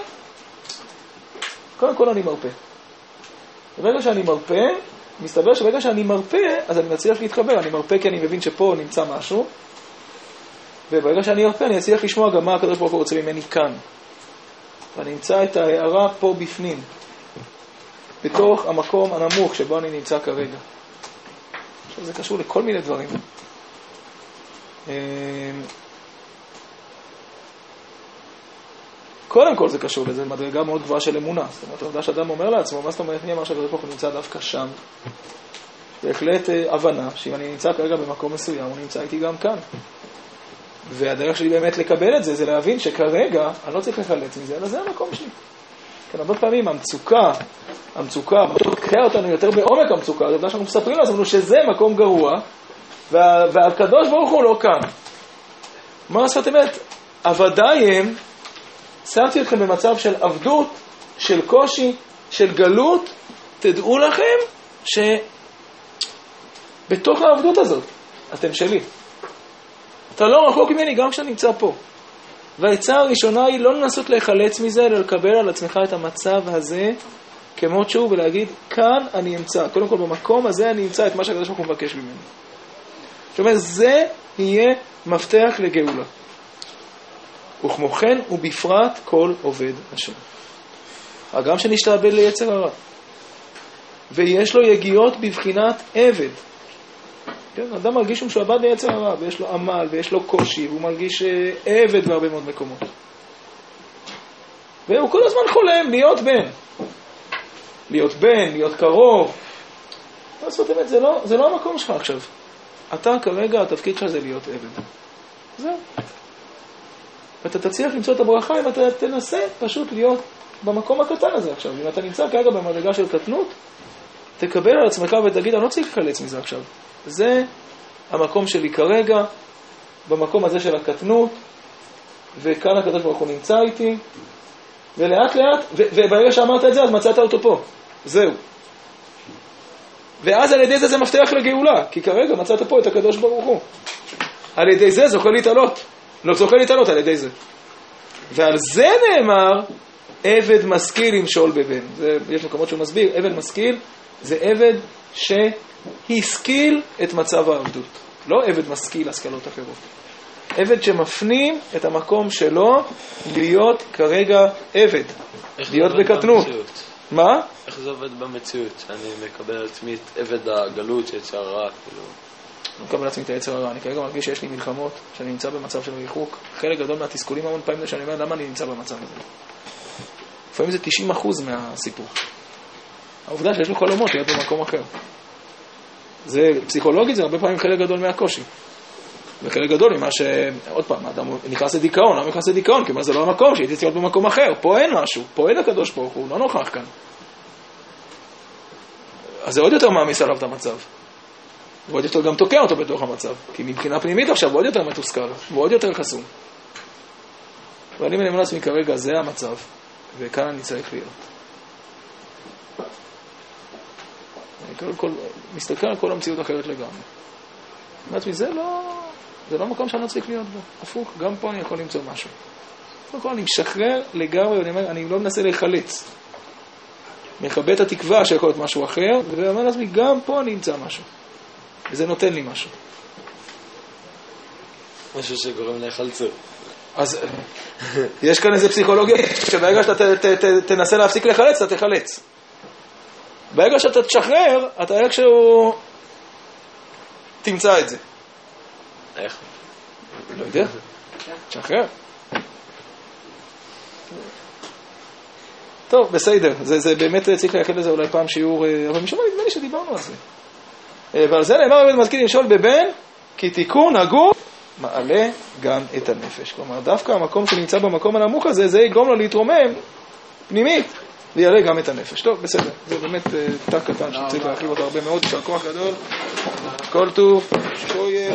קודם כל אני מרפא. ברגע שאני מרפא, מסתבר שברגע שאני מרפא, אז אני מצליח להתחבר. אני מרפא כי אני מבין שפה נמצא משהו, וברגע שאני ארפא אני אצליח לשמוע גם מה הקדוש ברוך הוא רוצה ממני כאן. ואני אמצא את ההערה פה בפנים, בתוך המקום הנמוך שבו אני נמצא כרגע. עכשיו זה קשור לכל מיני דברים. קודם כל זה קשור לזה, מדרגה מאוד גבוהה של אמונה. זאת אומרת, העובדה שאדם אומר לעצמו, מה זאת אומרת, מי אמר שהקדוש ברוך הוא נמצא דווקא שם? בהחלט אה, הבנה שאם אני נמצא כרגע במקום מסוים, הוא נמצא איתי גם כאן. והדרך שלי באמת לקבל את זה, זה להבין שכרגע אני לא צריך לחלץ מזה, אלא זה המקום שלי. כן, הרבה פעמים המצוקה, המצוקה, תוקע אותנו יותר בעומק המצוקה, זה עובדה שאנחנו מספרים לעצמנו שזה מקום גרוע, וה, והקדוש ברוך הוא לא כאן. מה לעשות אמת? עבדיי הם שמתי אתכם במצב של עבדות, של קושי, של גלות, תדעו לכם שבתוך העבדות הזאת אתם שלי. אתה לא רחוק ממני גם כשאני נמצא פה. והעצה הראשונה היא לא לנסות להיחלץ מזה, אלא לקבל על עצמך את המצב הזה כמות שהוא ולהגיד, כאן אני אמצא. קודם כל, במקום הזה אני אמצא את מה שהקדוש ברוך הוא מבקש ממני. זאת אומרת, זה יהיה מפתח לגאולה. וכמו כן ובפרט כל עובד השם. הגם שנשתעבד ליצר הרע. ויש לו יגיעות בבחינת עבד. כן, אדם מרגיש שהוא משועבד ליצר הרע, ויש לו עמל, ויש לו קושי, והוא מרגיש אה, עבד בהרבה מאוד מקומות. והוא כל הזמן חולם להיות בן. להיות בן, להיות קרוב. מה לעשות אמת, זה לא, זה לא המקום שלך עכשיו. אתה כרגע, התפקיד שלך זה להיות עבד. זהו. ואתה תצליח למצוא את הברכה אם אתה תנסה פשוט להיות במקום הקטן הזה עכשיו. אם אתה נמצא כרגע במדרגה של קטנות, תקבל על עצמך ותגיד, אני לא צריך להיחלץ מזה עכשיו. זה המקום שלי כרגע, במקום הזה של הקטנות, וכאן הקדוש ברוך הוא נמצא איתי, ולאט לאט, וברגע שאמרת את זה, אז מצאת אותו פה. זהו. ואז על ידי זה זה מפתח לגאולה, כי כרגע מצאת פה את הקדוש ברוך הוא. על ידי זה זוכה להתעלות. לא זוכה להתעלות על ידי זה. ועל זה נאמר, עבד משכיל ימשול בבן. זה, יש מקומות שהוא מסביר, עבד משכיל זה עבד שהשכיל את מצב העבדות. לא עבד משכיל השכלות אחרות. עבד שמפנים את המקום שלו להיות כרגע עבד, להיות בקטנות. במציאות? מה? איך זה עובד במציאות? שאני מקבל על עצמי את עבד הגלות שיצר רע, כאילו... אני מקבל לעצמי את היצר הרע, אני כרגע מרגיש שיש לי מלחמות, שאני נמצא במצב של ריחוק. חלק גדול מהתסכולים המון פעמים זה שאני אומר, למה אני נמצא במצב הזה? לפעמים זה 90% מהסיפור. העובדה שיש לו חלומות להיות במקום אחר. זה, פסיכולוגית זה הרבה פעמים חלק גדול מהקושי. וחלק גדול ממה ש... עוד פעם, האדם נכנס לדיכאון, למה נכנס לדיכאון? כי זה לא המקום, שהייתי צריך להיות במקום אחר. פה אין משהו, פה אין הקדוש ברוך הוא לא נוכח כאן. אז זה עוד יותר מעמיס עליו את המצב. ועוד יותר גם תוקע אותו בתוך המצב. כי מבחינה פנימית עכשיו הוא עוד יותר מתוסכל, הוא עוד יותר חסום. ואני אומר לעצמי כרגע, זה המצב, וכאן אני צריך להיות. אני קודם כל מסתכל על כל המציאות אחרת לגמרי. אומר לעצמי, זה לא, זה לא מקום שאני לא צריך להיות בו. הפוך, גם פה אני יכול למצוא משהו. קודם כל אני משחרר לגמרי, ואני אומר, אני לא מנסה להיחלץ. מכבה את התקווה שיכול להיות משהו אחר, ואומר לעצמי, גם פה אני אמצא משהו. וזה נותן לי משהו. משהו שגורם להיחלצות. אז יש כאן איזה פסיכולוגיה, שברגע שאתה ת, ת, ת, תנסה להפסיק לחלץ, אתה תחלץ. ברגע שאתה תשחרר, אתה איכשהו תמצא את זה. איך? לא יודע, תשחרר. טוב, בסדר, זה, זה באמת צריך לייחד לזה אולי פעם שיעור, אה, אבל משום מה נדמה לי שדיברנו על זה. אה, ועל זה נאמר עובד משכיל למשול בבן, כי תיקון הגוף מעלה גם את הנפש. כלומר, דווקא המקום שנמצא במקום הנמוך הזה, זה יגרום לו להתרומם פנימית, ויעלה גם את הנפש. טוב, בסדר, זה באמת אה, תא קטן שצריך להרחיב אותו הרבה מאוד, יישר כוח גדול, כל טוב, שויר.